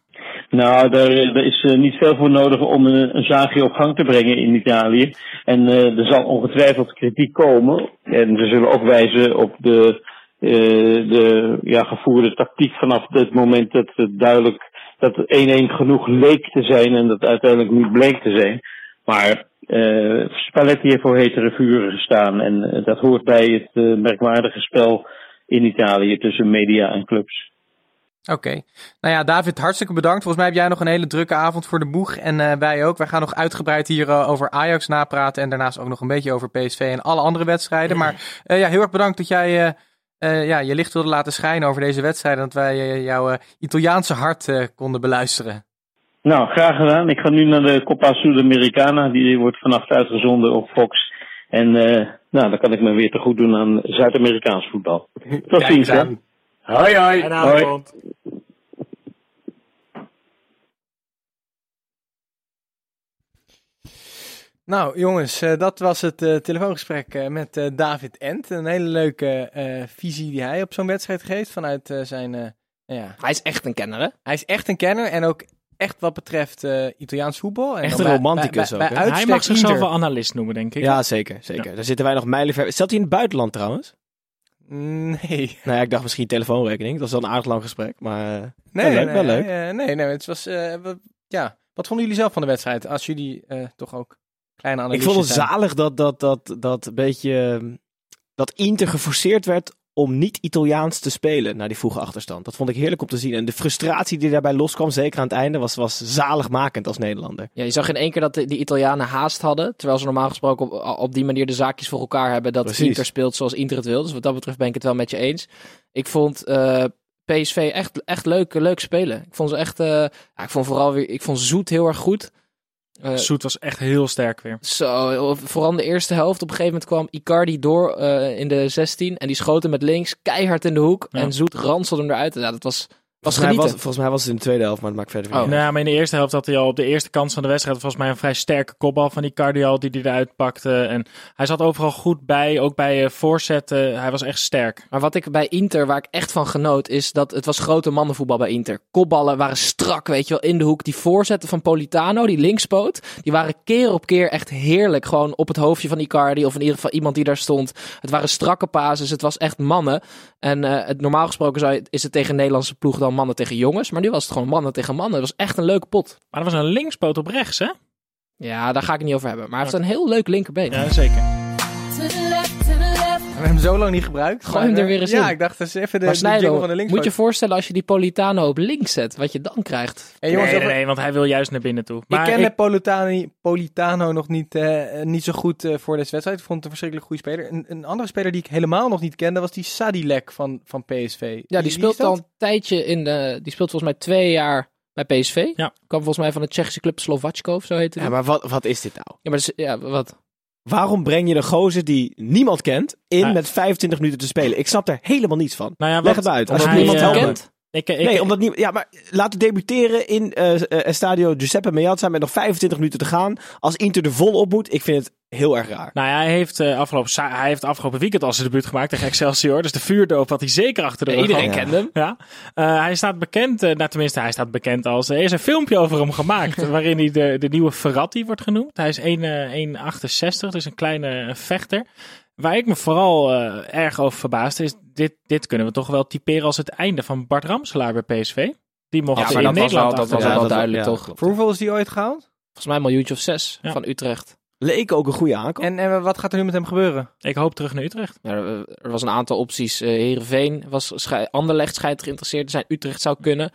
Nou, daar, er is eh, niet veel voor nodig om een, een zaagje op gang te brengen in Italië. En eh, er zal ongetwijfeld kritiek komen. En ze zullen ook wijzen op de, eh, de ja, gevoerde tactiek vanaf het moment dat het duidelijk dat 1-1 genoeg leek te zijn en dat uiteindelijk niet bleek te zijn. Maar eh Spalletti heeft voor hetere vuren gestaan en eh, dat hoort bij het eh, merkwaardige spel in Italië tussen media en clubs. Oké. Nou ja, David, hartstikke bedankt. Volgens mij heb jij nog een hele drukke avond voor de boeg. En eh, wij ook. Wij gaan nog uitgebreid hier eh, over Ajax napraten. En daarnaast ook nog een beetje over PSV en alle andere wedstrijden. Maar eh, ja, heel erg bedankt dat jij ja, je licht wilde laten schijnen over deze wedstrijden. Dat wij jouw Italiaanse hart konden beluisteren. Nou, graag gedaan. Ik ga nu naar de Copa Sudamericana. Die wordt vannacht uitgezonden op Fox. En nou, dan kan ik me weer te goed doen aan Zuid-Amerikaans voetbal. Tot ziens. eens Hoi, hoi. Hoi. avond. Nou, jongens, eh, dat was het eh, telefoongesprek eh, met eh, David Ent. Een hele leuke eh, visie die hij op zo'n wedstrijd geeft vanuit eh, zijn... eh, ja. Hij is echt een kenner, hè? Hij is echt een kenner en ook echt wat betreft eh, Italiaans voetbal. En Echt een bij- romanticus bij, ook, bij, hè? bij Hij mag zichzelf wel analist noemen, denk ik. Ja, zeker. zeker. Daar zitten wij nog mijlenver. Stelt hij in het buitenland trouwens? Nee. Nou ja, ik dacht misschien telefoonrekening. Dat was wel een aardig lang gesprek. Maar eh, Nee, wel leuk. nee, wel leuk. eh, nee, nee, het was... eh, wat- ja. Wat vonden jullie zelf van de wedstrijd? Als jullie toch ook kleine Ik analisten vond het zijn. zalig dat dat, dat, dat een beetje... ehm, Dat Inter geforceerd werd om niet Italiaans te spelen na die vroege achterstand. Dat vond ik heerlijk om te zien. En de frustratie die daarbij loskwam, zeker aan het einde, was, was zaligmakend als Nederlander. Ja, je zag in één keer dat de, die Italianen haast hadden. Terwijl ze normaal gesproken op, op die manier de zaakjes voor elkaar hebben. Dat Precies. Inter speelt zoals Inter het wil. Dus wat dat betreft ben ik het wel met je eens. Ik vond eh, PSV echt, echt leuk, leuk spelen. Ik vond ze echt, eh, ja, ik vond vooral weer, ik vond Zoet heel erg goed. Eh, Zoet was echt heel sterk weer. zo, vooral in de eerste helft. Op een gegeven moment kwam Icardi door eh, in de 16 en die schoot hem met links keihard in de hoek. Ja. En Zoet ranselde hem eruit. Ja, dat was, was Volgens mij was, volgens mij was het in de tweede helft, maar dat maakt verder niet Oh. uit. Nou, maar in de eerste helft had hij al op de eerste kans van de wedstrijd volgens mij een vrij sterke kopbal van die Cardial die hij eruit pakte. En hij zat overal goed bij, ook bij eh, voorzetten. Hij was echt sterk. Maar wat ik bij Inter, waar ik echt van genoot, is dat het was grote mannenvoetbal bij Inter. Kopballen waren strak, weet je wel, in de hoek. Die voorzetten van Politano, die linkspoot, die waren keer op keer echt heerlijk. Gewoon op het hoofdje van Icardi of in ieder geval iemand die daar stond. Het waren strakke pases, het was echt mannen. En eh, het, normaal gesproken zou je- is het tegen een Nederlandse ploeg dan mannen tegen jongens. Maar nu was het gewoon mannen tegen mannen. Het was echt een leuke pot. Maar er was een linkspoot op rechts, hè? Ja, daar ga ik het niet over hebben. Maar hij heeft een heel leuk linkerbeen. Ja, zeker. We hebben hem zo lang niet gebruikt. Gooi hem er weer eens Ja, in. ik dacht, dat is even de, maar de van de links. moet je voorstellen als je die Politano op links zet, wat je dan krijgt. Hey, jongens, nee, nee, want hij wil juist naar binnen toe. ik Maar kende ik- Politani, Politano nog niet, eh, niet zo goed eh, voor deze wedstrijd. Ik vond het een verschrikkelijk goede speler. Een, een andere speler die ik helemaal nog niet kende was die Sadilek van, van PSV. Ja, die speelt al een tijdje in de. Die speelt volgens mij twee jaar bij PSV. Ja. Kwam volgens mij van de Tsjechische club Slovacko of zo heette die. Ja, maar wat, wat is dit nou? Ja, maar dus, ja, wat? Waarom breng je een gozer die niemand kent in met 25 minuten te spelen? Ik snap daar helemaal niets van. nou ja, Leg het uit. Als hij, niemand eh, kent? Ik, ik, Nee, omdat niet. Ja, maar laten debuteren in eh eh, Estadio Giuseppe Meazza met nog 25 minuten te gaan. Als Inter er vol op moet, ik vind het heel erg raar. Nou ja, hij heeft, eh, afgelopen, hij heeft afgelopen weekend al zijn debuut gemaakt tegen Excelsior. Dus de vuurdoop had hij zeker achter de rug. Iedereen gehad. kende hem. Ja, Eh, hij staat bekend, eh, nou tenminste hij staat bekend als, er is een filmpje over hem gemaakt, waarin hij de, de nieuwe Ferrati wordt genoemd. Hij is 1, eh, 1,68, dus een kleine vechter. Waar ik me vooral eh, erg over verbaasde is, dit, dit kunnen we toch wel typeren als het einde van Bart Ramselaar bij PSV. Die mocht Ja, in was Nederland wel- dat was achter- wel dat- duidelijk, ja, toch? klopt. Voor hoeveel is die ooit gehaald? Volgens mij een miljoentje of zes Ja. van Utrecht. Leek ook een goede aankoop. En, en wat gaat er nu met hem gebeuren? Ik hoop terug naar Utrecht. Ja, er, was een aantal opties. Eh Heerenveen was Anderlecht schijnt geïnteresseerd te zijn. Utrecht zou kunnen.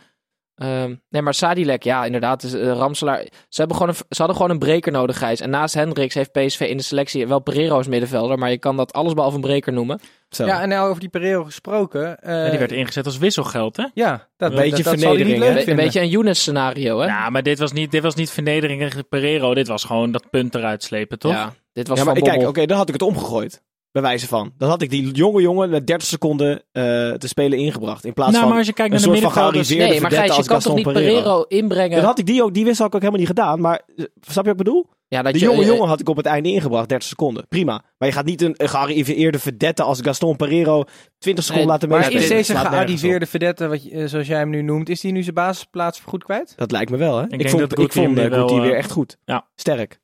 Ehm, nee, maar Sadilek, ja, inderdaad. Dus, Ramselaar. Ze, hebben gewoon een, ze hadden gewoon een breker nodig, Gijs. En naast Hendricks heeft PSV in de selectie wel Pereiro als middenvelder. Maar je kan dat alles behalve een breker noemen. Zo. Ja, en nou over die Pereiro gesproken. eh, Ja, die werd ingezet als wisselgeld, hè? Ja, dat, Een beetje dat, vernedering, Een vinden. beetje een Younes scenario, hè? Ja, maar dit was niet, dit was niet vernedering tegen Pereiro. Dit was gewoon dat punt eruit slepen, toch? Ja, dit was Ja, maar van kijk, oké, dan had ik het omgegooid. Bij wijze van. Dan had ik die jonge jongen met 30 seconden eh, te spelen ingebracht. In plaats Nou, van maar als je kijkt een naar de soort van middenvelders... gearriveerde Nee, maar verdette Gijs, je als kan toch niet Pereiro inbrengen? Dan had ik die ook, die had ik ook helemaal niet gedaan. Maar eh, snap je wat ik bedoel? ja, dat De jonge eh, jongen had ik op het einde ingebracht, 30 seconden. Prima. Maar je gaat niet een, een gearriveerde verdette als Gaston Pereiro 20 seconden Nee, laten Maar meespelen. is Dat deze gearriveerde vedette, wat je, zoals jij hem nu noemt, is die nu zijn basisplaats voorgoed kwijt? Dat lijkt me wel, hè? Ik, denk vond, dat ik vond wel, Guti eh, weer echt goed. ja. Sterk.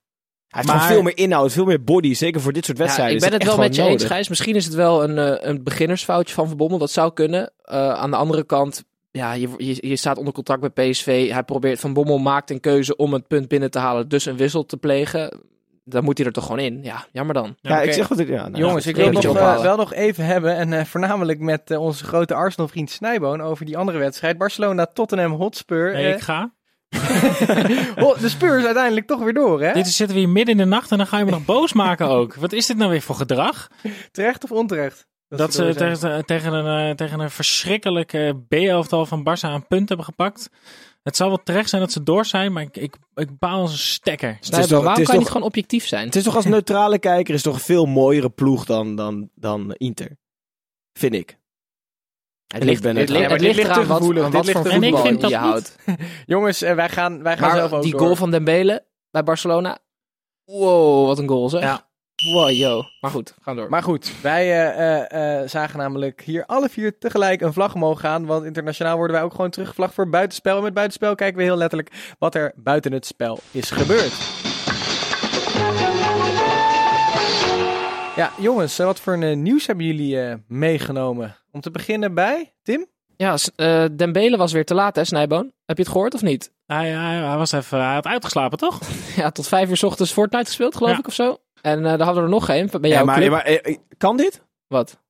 Hij heeft Maar- gewoon veel meer inhoud, veel meer body. Zeker voor dit soort Ja, wedstrijden. ik ben het wel met je eens. Gijs. Misschien is het wel een, eh, een beginnersfoutje van Van Bommel. Dat zou kunnen. Eh, aan de andere kant, ja, je, je, je staat onder contract bij PSV. Hij probeert, Van Bommel maakt een keuze om het punt binnen te halen. Dus een wissel te plegen. Dan moet hij er toch gewoon in. Ja, jammer dan. Ja, ik zeg wat ik... Ja, nou, Jongens, ja. ik wil nog, regeltje eh, wel nog even hebben, en eh, voornamelijk met onze grote Arsenal-vriend Snijboon, over die andere wedstrijd. Barcelona-Tottenham Hotspur. Nee, ik ga. oh, de Spurs uiteindelijk toch weer door, hè? Dit is, zitten we hier midden in de nacht en dan ga je me nog boos maken ook. Wat is dit nou weer voor gedrag? Terecht of onterecht? Dat ze tegen, tegen, een, eh, tegen een verschrikkelijke B-elftal van Barça een punt hebben gepakt. Het zal wel terecht zijn dat ze door zijn, maar ik, ik, ik baal als een stekker. Snijboom, toch- het waarom is kan je niet gewoon objectief zijn? Het is toch als neutrale kijker is toch een veel mooiere ploeg dan, dan, dan Inter. Vind ik. Het En ligt, ik ben het, het- li- Ja, maar het dit ligt ligt eraan te wat, gevoelig, ligt voor voetbal. En ik je vind dat houdt. Jongens, eh, wij gaan, wij gaan zelf Maar ook die door. goal van Dembele bij Barcelona. Wow, wat een goal zeg. Ja. Wow, yo. Maar goed, gaan door. Maar goed, wij eh, eh, eh, zagen namelijk hier alle vier tegelijk een vlag omhoog gaan. Want internationaal worden wij ook gewoon teruggevlagd voor buitenspel. En met buitenspel kijken we heel letterlijk wat er buiten het spel is gebeurd. Ja, jongens, eh, wat voor een, eh, nieuws hebben jullie eh, meegenomen? Om te beginnen bij Tim? Ja, eh, Dembele was weer te laat, hè, Snijboon? Heb je het gehoord of niet? Hij, hij, hij was even, hij had uitgeslapen, toch? Ja, tot vijf uur 's ochtends Fortnite gespeeld, geloof Ja. ik, of zo. En eh daar hadden we er nog geen bij jouw Ja, maar, club. maar kan dit? Wat?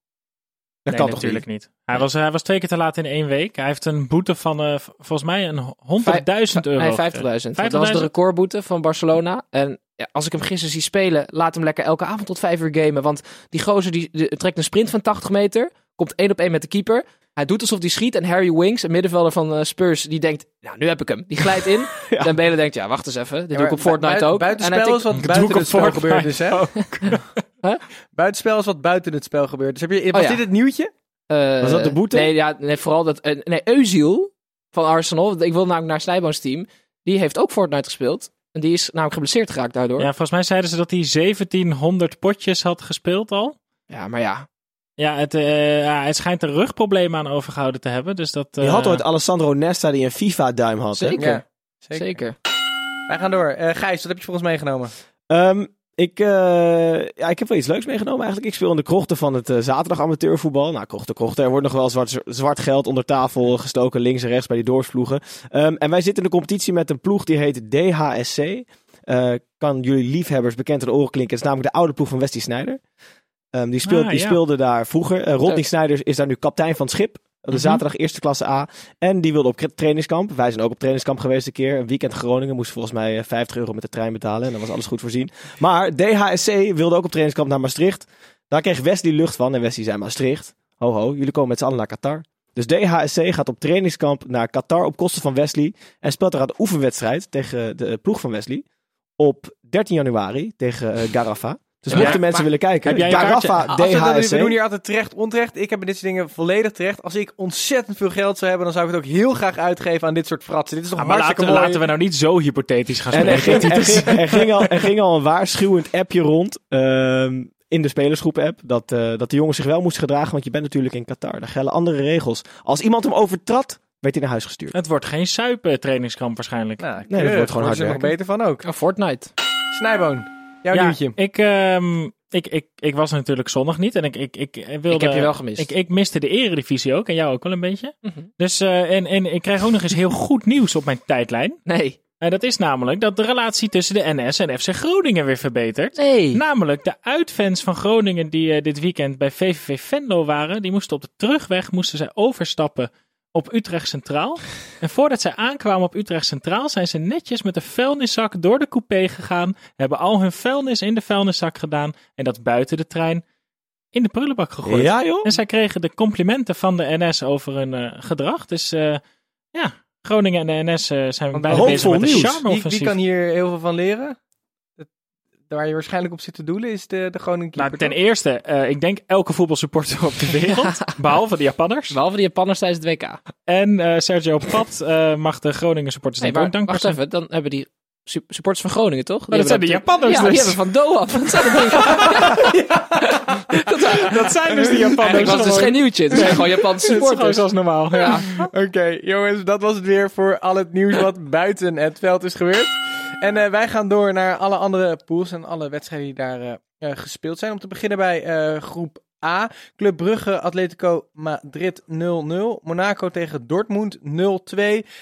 Dat nee, kan natuurlijk niet? niet. Hij, was, hij was twee keer te laat in één week. Hij heeft een boete van eh, volgens mij een 100.000 euro. Nee, 50.000. gekregen. Dat was de 50.000? recordboete van Barcelona. En ja, als ik hem gisteren zie spelen, laat hem lekker elke avond tot vijf uur gamen. Want die gozer die, die trekt een sprint van 80 meter, komt één op één met de keeper. Hij doet alsof hij schiet en Harry Winks, een middenvelder van eh, Spurs, die denkt, nou, nu heb ik hem. Die glijdt in. Dan Belen denkt, ja, wacht eens even. Dit doe ik op Fortnite ook. Buitenspel en hij is wat doe buiten ik op het spel Fortnite gebeurd is, hè? Huh? Buitenspel is wat buiten het spel gebeurd. Dus heb je, was Oh, ja. dit het nieuwtje? Eh, Was dat de boete? Nee, ja, nee vooral dat... eh, nee, Özil van Arsenal, ik wil namelijk naar Snijboons team, die heeft ook Fortnite gespeeld. En die is namelijk geblesseerd geraakt daardoor. Ja, volgens mij zeiden ze dat hij 1700 potjes had gespeeld al. Ja, maar ja. Ja, het, eh, ja, hij schijnt er rugproblemen aan overgehouden te hebben. Dus dat, Je eh, had ooit Alessandro Nesta die een FIFA-duim had. hè? Zeker. Ja, Zeker. Wij gaan door. Eh Gijs, wat heb je voor ons meegenomen? Ehm, ik, eh, ja, ik heb wel iets leuks meegenomen eigenlijk. Ik speel in de krochten van het eh, zaterdag amateurvoetbal. Nou, krochten, krochten. Er wordt nog wel zwart, zwart geld onder tafel gestoken, links en rechts bij die doorsploegen. Ehm, en wij zitten in de competitie met een ploeg die heet DHSC. Eh, kan jullie liefhebbers bekend in de oren klinken. Het is namelijk de oude ploeg van Wesley Sneijder. Ehm, die, speelt, Ah, die speelde daar vroeger. Eh Rodney Leuk. Sneijder is daar nu kapitein van het schip. De Mhm. zaterdag eerste klasse A. En die wilde op tra- trainingskamp. Wij zijn ook op trainingskamp geweest een keer. Een weekend Groningen. Moest volgens mij eh, 50 euro met de trein betalen. En dan was alles goed voorzien. Maar DHSC wilde ook op trainingskamp naar Maastricht. Daar kreeg Wesley lucht van. En Wesley zei Maastricht. Ho ho, jullie komen met z'n allen naar Qatar. Dus DHSC gaat op trainingskamp naar Qatar op kosten van Wesley. En speelt daar een oefenwedstrijd tegen de ploeg van Wesley. Op 13 januari tegen eh, Garafa. Dus Ja, mochten maar- mensen willen kijken. Garafa, Als we, dat- DHSC. we doen hier altijd terecht, onterecht. Ik heb dit soort dingen volledig terecht. Als ik ontzettend veel geld zou hebben, dan zou ik het ook heel graag uitgeven aan dit soort fratsen. Dit is toch Ah, maar laten, mooi. laten we nou niet zo hypothetisch gaan En er spreken. ging, er, ging, er, ging al, er ging al een waarschuwend appje rond ehm, in de spelersgroep-app. Dat, eh, dat de jongens zich wel moesten gedragen, want je bent natuurlijk in Qatar. Daar gelden andere regels. Als iemand hem overtrad, werd hij naar huis gestuurd. Het wordt geen suipen trainingskamp waarschijnlijk. Nou, dat keurig. wordt gewoon Worden ze er hard nog beter van ook. Oh, Fortnite. Snijboon, jouw ja, nieuwtje. ik, ehm, ik, ik, ik was natuurlijk zondag niet en ik, ik, ik wilde... Ik heb je wel gemist. Ik, ik miste de eredivisie ook en jou ook wel een beetje. Mhm. Dus, eh, en, en ik krijg ook nog eens heel goed nieuws op mijn tijdlijn. Nee. En dat is namelijk dat de relatie tussen de NS en FC Groningen weer verbetert. Nee. Namelijk de uitfans van Groningen die eh, dit weekend bij VVV Venlo waren, die moesten op de terugweg moesten zij overstappen op Utrecht Centraal. En voordat zij aankwamen op Utrecht Centraal zijn ze netjes met een vuilniszak door de coupé gegaan, hebben al hun vuilnis in de vuilniszak gedaan en dat buiten de trein in de prullenbak gegooid. Ja joh? En zij kregen de complimenten van de NS over hun eh, gedrag. Dus eh, ja, Groningen en de NS eh, zijn beide hoopvol bezig met een. Wie, charme-offensief. wie kan hier heel veel van leren? Waar je waarschijnlijk op zit te doelen is de, de Groningen Nou, keeper. ten eerste, eh, ik denk elke voetbalsupporter op de wereld, behalve de Japanners. Behalve die Japanners tijdens het WK. En eh, Sergio Pat eh, mag de Groningen supporters Nee, maar ook dankbaar wacht zijn. even. Dan hebben die su- supporters van Groningen, toch? dat zijn de Japanners Ja, dus. die hebben van Doha. Dat zijn de Dat zijn dus de Japanners. Eigenlijk was dus geen nieuwtje. Het zijn gewoon Japanse Het is gewoon supporters. zoals normaal. Ja. Oké, jongens, dat was het weer voor al het nieuws wat buiten het veld is gebeurd. En eh, wij gaan door naar alle andere pools en alle wedstrijden die daar eh, eh, gespeeld zijn. Om te beginnen bij groep A. Club Brugge, Atletico Madrid 0-0. Monaco tegen Dortmund 0-2.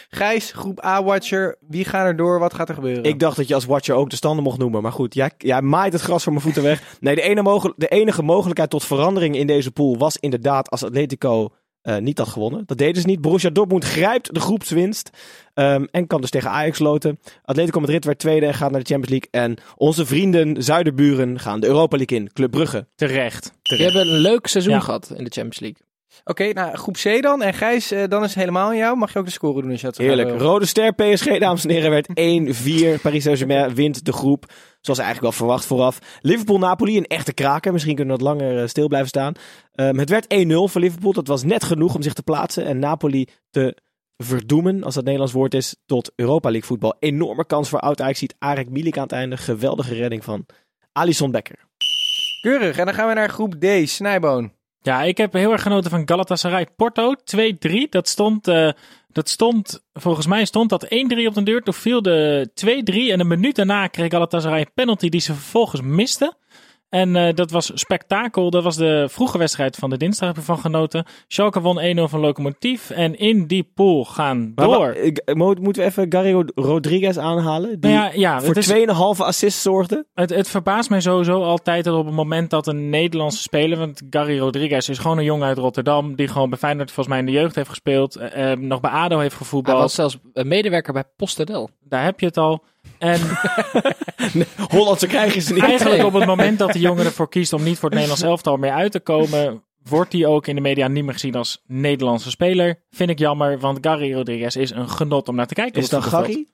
Gijs, groep A-watcher. Wie gaat er door? Wat gaat er gebeuren? Ik dacht dat je als watcher ook de standen mocht noemen. Maar goed, jij, jij maait het gras voor mijn voeten weg. Nee, de, de enige mogelijkheid tot verandering in deze pool was inderdaad als Atletico eh, niet had gewonnen. Dat deden ze niet. Borussia Dortmund grijpt de groepswinst. ehm, en kan dus tegen Ajax loten. Atletico Madrid werd tweede en gaat naar de Champions League. En onze vrienden, zuiderburen, gaan de Europa League in. Club Brugge. Terecht. Die hebben een leuk seizoen Ja. gehad in de Champions League. Oké, nou, groep C dan. En Gijs, eh, dan is het helemaal aan jou. Mag je ook de score doen als je dat Heerlijk. wil? Rode ster PSG, dames en heren, werd 1-4. Paris Saint-Germain wint de groep. Zoals eigenlijk wel verwacht vooraf. Liverpool-Napoli, een echte kraker. Misschien kunnen we wat langer eh, stil blijven staan. Ehm, het werd 1-0 voor Liverpool. Dat was net genoeg om zich te plaatsen. En Napoli te verdoemen, als dat Nederlands woord is, tot Europa League voetbal. Enorme kans voor oud Ajax ziet Arek Milik aan het einde. Geweldige redding van Alisson Becker. Keurig. En dan gaan we naar groep D. Snijboon. Ja, ik heb heel erg genoten van Galatasaray Porto 2-3. Dat stond, eh, dat stond, volgens mij stond dat 1-3 op de deur. Toen viel de 2-3 en een minuut daarna kreeg Galatasaray een penalty die ze vervolgens miste. En eh, dat was spektakel. Dat was de vroege wedstrijd van de dinsdag, heb ik van genoten. Schalke won 1-0 van Lokomotief. En in die pool gaan Maar door. mo- moeten we even Gary Rod- Rodriguez aanhalen? Die Nou ja, ja, voor het is- 2,5 assists zorgde. Het, het verbaast mij sowieso altijd dat op het moment dat een Nederlandse speler, want Gary Rodriguez is gewoon een jongen uit Rotterdam, die gewoon bij Feyenoord volgens mij in de jeugd heeft gespeeld, eh, eh, nog bij ADO heeft Hij gevoetbald. was zelfs een medewerker bij PostNL. Daar heb je het al. En Hollandse krijgen ze niet. eigenlijk op het moment dat de jongen ervoor kiest om niet voor het Nederlands elftal meer uit te komen, wordt hij ook in de media niet meer gezien als Nederlandse speler. Vind ik jammer, want Gary Rodriguez is een genot om naar te kijken. Is voetbalveld. Gary?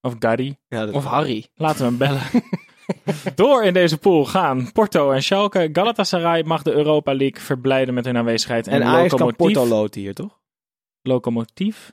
Of Gary. Ja, dat Of Harry. Laten we hem bellen. Door in deze pool gaan Porto en Schalke. Galatasaray mag de Europa League verblijden met hun aanwezigheid. En, En Ajax kan Porto loten hier, toch? Lokomotief,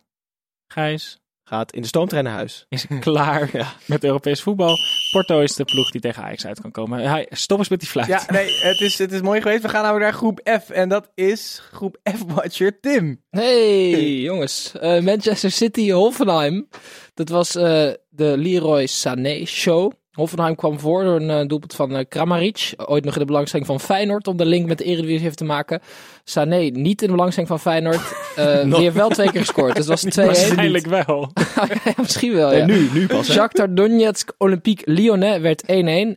Gijs, Gaat in de stoomtrein naar huis. is klaar met Europees voetbal. Porto is de ploeg die tegen Ajax uit kan komen. Hij, stop eens met die fluit. Ja, nee, het is, het is mooi geweest. We gaan nou naar groep F. En dat is groep F-watcher Tim. Hey jongens, Eh, Manchester City Hoffenheim. Dat was eh, de Leroy Sané show. Hoffenheim kwam voor door een eh, doelpunt van eh, Kramaric. Ooit nog in de belangstelling van Feyenoord om de link met de Eredivisie heeft te maken. Sané niet in de belangstelling van Feyenoord. Eh, die heeft wel twee keer gescoord. Dus het was 2-1. Waarschijnlijk wel. Ja, misschien wel, Nee, ja. nu, nu pas. hè? Shakhtar Donetsk Olympique Lyonnais werd 1-1.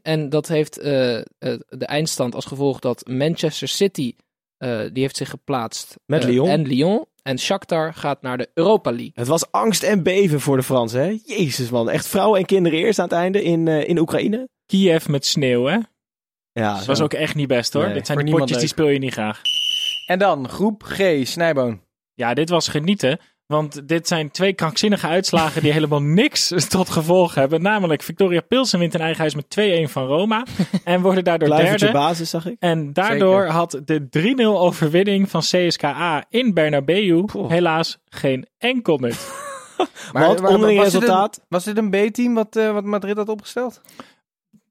En dat heeft eh, eh, de eindstand als gevolg dat Manchester City, eh, die heeft zich geplaatst. Met eh, Lyon. En Lyon. En Shakhtar gaat naar de Europa League. Het was angst en beven voor de Fransen, hè? Jezus, man. Echt vrouwen en kinderen eerst aan het einde in, eh, in Oekraïne. Kiev met sneeuw, hè? Ja, Dat was ook echt niet best, hoor. Nee, Dit zijn die niemand potjes die speel je niet graag. En dan groep G, Snijboon. Ja, dit was genieten. Want dit zijn twee krankzinnige uitslagen die helemaal niks tot gevolg hebben. Namelijk, Victoria Pilsen wint in eigen huis met 2-1 van Roma. En worden daardoor derde. basis, zag ik. En daardoor Zeker. had de 3-0 overwinning van CSKA in Bernabeu Poh. helaas geen enkel nut. Want onderling was dit resultaat? Een, was dit een B-team wat, eh, wat Madrid had opgesteld?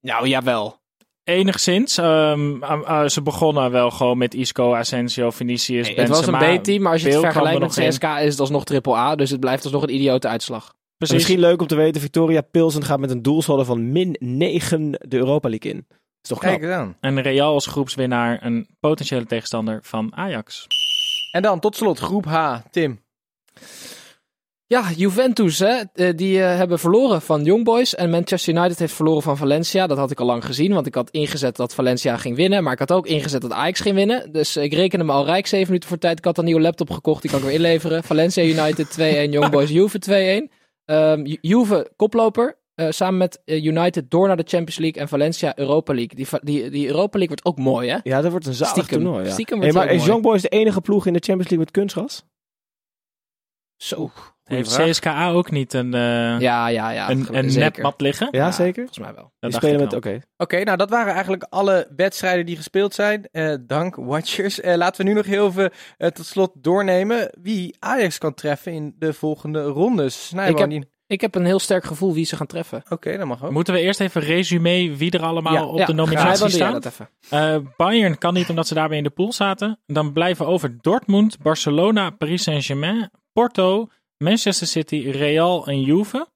Nou, jawel. Enigszins. ehm, ah, ah, ze begonnen wel gewoon met Isco, Asensio, Vinicius, het was een. B-team, maar als je het vergelijkt er met in. CSK is het alsnog triple A. Dus het blijft alsnog een idiote uitslag. Precies. Misschien leuk om te weten, Victoria Pilsen gaat met een doelsaldo van min 9 de Europa League in. is toch knap? Kijk aan. En Real als groepswinnaar een potentiële tegenstander van Ajax. En dan tot slot groep H, Tim. Ja, Juventus, hè, eh, die eh, hebben verloren van Young Boys. En Manchester United heeft verloren van Valencia. Dat had ik al lang gezien, want ik had ingezet dat Valencia ging winnen. Maar ik had ook ingezet dat Ajax ging winnen. Dus ik rekende me al rijk, 7 minuten voor tijd. Ik had een nieuwe laptop gekocht, die kan ik weer inleveren. Valencia United 2-1, Young Boys Juve 2-1. Ehm, Ju- Juve koploper, eh, samen met United door naar de Champions League en Valencia Europa League. Die, die, die Europa League wordt ook mooi, hè? Ja, dat wordt een zalig Stiekem. toernooi. Ja. Stiekem Hey, wordt maar het is Young Boys de enige ploeg in de Champions League met kunstgras? Zo. Heeft. CSKA ook niet een, eh Ja, ja, ja. een, een liggen? Ja, zeker. Volgens mij wel. Die dacht spelen met, oké. Oké, nou dat waren eigenlijk alle wedstrijden die gespeeld zijn. Eh, dank, Watchers. Eh, laten we nu nog heel even tot slot doornemen wie Ajax kan treffen in de volgende rondes. Snijboon, Ik heb- die- Ik heb een heel sterk gevoel wie ze gaan treffen. Oké, dat mag ook. Moeten we eerst even resume wie er allemaal Ja, op Ja, de nominatie Dan staan? dat even. Eh, Bayern kan niet omdat ze daarbij in de pool zaten. Dan blijven over Dortmund, Barcelona, Paris Saint-Germain, Porto, Manchester City, Real en Juve.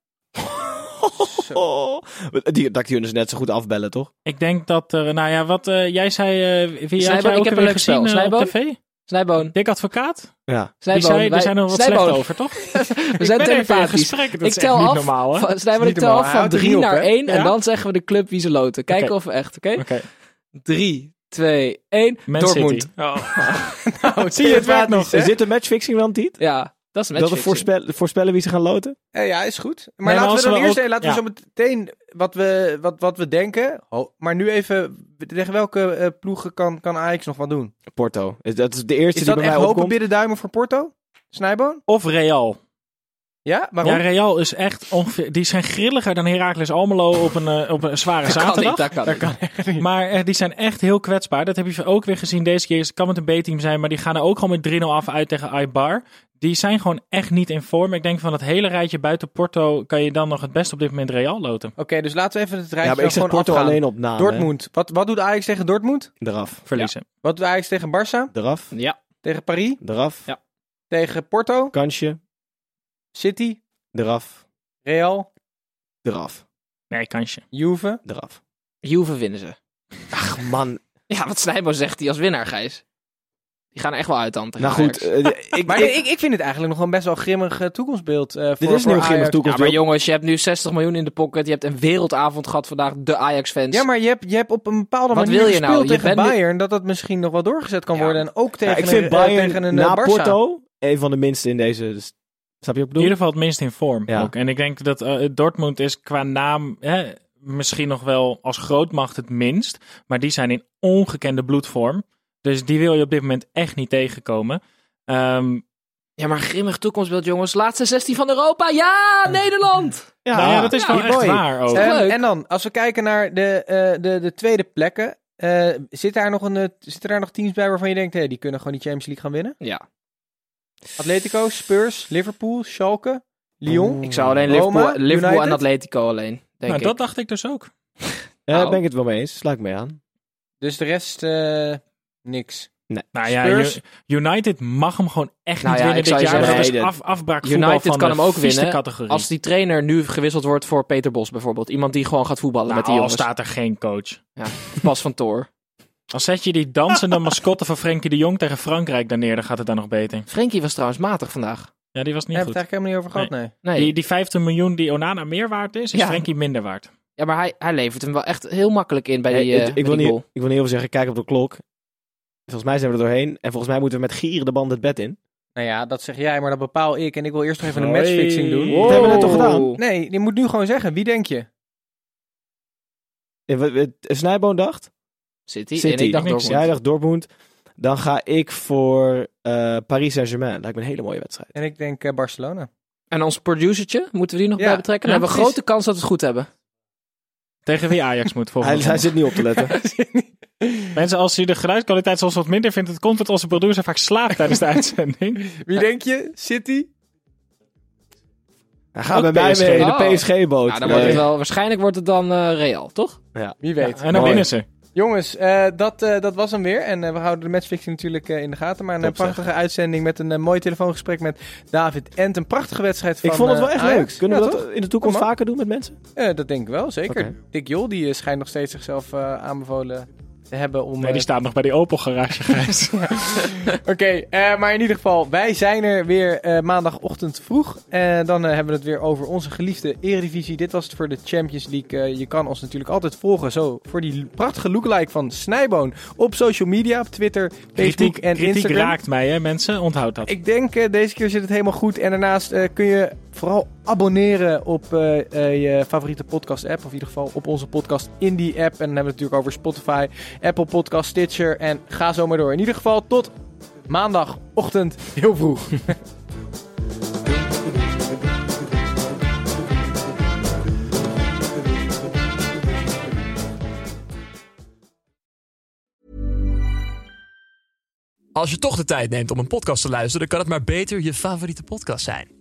Oh, die, dat kunnen ze net zo goed afbellen, toch? Ik denk dat er, nou ja, wat eh, jij zei, eh wie jij ik heb een leuk gezien spel. eh, op Snijboon? tv? Snijboon. Dik Advocaat? Ja. Snijboon. zei, wij- er zijn er wat Snijboon. slecht over, toch? We zijn ben even in telepathisch. gesprek, dat Ik is tel echt niet af. normaal, hè? van- Snijboon, ik tel af van houdt 3 niet op, naar hè? 1 en dan zeggen we de club wie ze loten. Kijken of we echt, oké? Oké, 3, 2, 1. Man Dortmund. City. Oh. Nou, Zie je, het werkt nog. Is dit een matchfixing dan, Tiet? Ja, dat is een Dat we matchfixing. voorspellen, voorspellen wie ze gaan loten? Eh, ja, is goed. Maar maar laten als we dan we eerst ook- laten ja. we zo meteen wat we, wat, wat we denken. Oh, maar nu even, tegen welke eh, ploegen kan, kan Ajax nog wat doen? Porto. Is- Dat is de eerste Is die dat bij echt mij hopen opkomt. bidden duimen voor Porto? Snijboon? Of Real. Ja, waarom? Ja, Real is echt ongeveer. Die zijn grilliger dan Heracles Almelo op een, eh, op een zware Dat kan zaterdag. niet, dat kan niet. Maar eh, die zijn echt heel kwetsbaar. Dat heb je ook weer gezien deze keer. Het kan met een B-team zijn, maar die gaan er ook gewoon met 3-0 af uit tegen Aibar. Die zijn gewoon echt niet in vorm. Ik denk van het hele rijtje buiten Porto kan je dan nog het best op dit moment Real loten. Oké, dus laten we even het Ja, rijtje maar ik zeg gewoon Porto afgaan. alleen op naam. hè. Dortmund. Wat, wat doet Ajax tegen Dortmund? Eraf. Verliezen. Wat doet Ajax tegen Barça? Eraf. Ja. Tegen Paris? Eraf. Ja. Tegen Porto? Kansje. City? Eraf. Real? Eraf. Nee, kansje. Juve? Eraf. Juve winnen ze. Ach man. Ja, wat Snijboon zegt hij als winnaar, Gijs. Die gaan er echt wel uit dan. tegen Nou goed. Eh, ik, Maar ik- vind het eigenlijk nog een best wel grimmig eh, toekomstbeeld. eh, voor, dit is een heel grimmig. Ja, toekomstbeeld. maar jongens, je hebt nu 60 miljoen in de pocket. Je hebt een wereldavond gehad vandaag. De Ajax-fans. Ja, maar je hebt, je hebt op een bepaalde Wat manier wil je gespeeld nou? Je tegen bent nu- Bayern, dat dat misschien nog wel doorgezet kan Ja. worden. En ook tegen Ja, ik vind een, eh, Bayern tegen een na Barça. Porto een van de minste in deze. Snap je wat ik In bedoel? ieder geval het minst in vorm. Ja. Ook. En ik denk dat eh, Dortmund is qua naam hè, misschien nog wel als grootmacht het minst. Maar die zijn in ongekende bloedvorm. Dus die wil je op dit moment echt niet tegenkomen. Ehm, Ja, maar grimmig toekomstbeeld, jongens. Laatste 16 van Europa. Ja, Nederland! Ja, nou ja, dat is ja, wel echt waar ook. Ehm, Ehm, leuk. en dan, als we kijken naar de, eh, de, de tweede plekken. eh, zit daar nog een, zitten daar nog teams bij waarvan je denkt, hé, die kunnen gewoon die Champions League gaan winnen? Ja. Atletico, Spurs, Liverpool, Schalke, Lyon. Ik zou alleen Roma, Liverpool, Liverpool en? Atletico alleen, denk nou, ik. dat dacht ik dus ook. Ja, daar Nou. ben ik het wel mee eens. Sluit ik mee aan. Dus de rest, eh, niks. Nou ja, United mag hem gewoon echt Nou niet ja, winnen ik zou dit jaar. zeggen, dat is nee, af, afbraak United van kan de hem ook winnen categorie. Als die trainer nu gewisseld wordt voor Peter Bos bijvoorbeeld. Iemand die gewoon gaat voetballen nou, met die al jongens. staat er geen coach. Pas van Toor. Als zet je die dansende mascotte van Frenkie de Jong tegen Frankrijk daar neer, dan gaat het dan nog beter. Frenkie was trouwens matig vandaag. Ja, die was Daar niet hebben we het goed. eigenlijk helemaal niet over gehad, nee. Nee. Die, die 15 miljoen die Onana meer waard is, is Ja. Frenkie minder waard. Ja, maar hij, hij levert hem wel echt heel makkelijk in bij die, het- eh, ik, bij wil die niet, goal. ik wil niet heel veel zeggen, kijk op de klok. Volgens mij zijn we er doorheen. En volgens mij moeten we met gieren de band het bed in. Nou ja, dat zeg jij, maar dat bepaal ik. En ik wil eerst nog even een Hoi. matchfixing doen. Wow. Dat hebben we net toch gedaan? Nee, je moet nu gewoon zeggen. Wie denk je? Eh, wat- wat- Snijboon dacht? City. City. En ik dacht Niks. Dortmund. Jij dacht Dortmund. Dan ga ik voor eh, Paris Saint-Germain. Lijkt me een hele mooie wedstrijd. En ik denk eh, Barcelona. En ons producertje, moeten we die nog Ja. bij betrekken? Dan Ja, hebben we een precies. grote kans dat we het goed hebben. Tegen wie Ajax moet Hij, volgens hij zit niet op te letten. Mensen, als je de geluidskwaliteit soms wat minder vindt, het komt dat onze producer vaak slaapt tijdens de uitzending. Wie denk je? City? Hij gaat mij PSG. mee, de Oh. PSG-boot. Nou, dan wordt het wel, waarschijnlijk wordt het dan eh, Real, toch? Wie weet. en dan Mooi. winnen ze. Jongens, eh, dat, eh, dat was hem weer. En eh, we houden de matchfixing natuurlijk in de gaten. Maar een Top, prachtige uitzending met een mooi telefoongesprek met David Ent. Een prachtige wedstrijd van ik vond het wel echt leuk. Kunnen Ja, we toch? dat in de toekomst vaker doen met mensen? Dat denk ik wel, zeker. Dick Jol die schijnt nog steeds zichzelf aanbevolen hebben om... Nee, eh, die staat nog bij die Opel garage, Gijs. Oké, eh, maar in ieder geval, wij zijn er weer eh, maandagochtend vroeg. En dan eh, hebben we het weer over onze geliefde Eredivisie. Dit was het voor de Champions League. Eh, je kan ons natuurlijk altijd volgen, zo voor die prachtige lookalike van Snijboon op social media, op Twitter, Facebook kritiek en kritiek Instagram. raakt mij, hè, mensen. Onthoud dat. Ik denk, eh, deze keer zit het helemaal goed. En daarnaast eh, kun je vooral abonneren op eh, eh, je favoriete podcast app. Of in ieder geval op onze podcast in die app. En dan hebben we het natuurlijk over Spotify, Apple Podcast, Stitcher. En ga zo maar door. In ieder geval tot maandagochtend heel vroeg. Als je toch de tijd neemt om een podcast te luisteren, dan kan het maar beter je favoriete podcast zijn.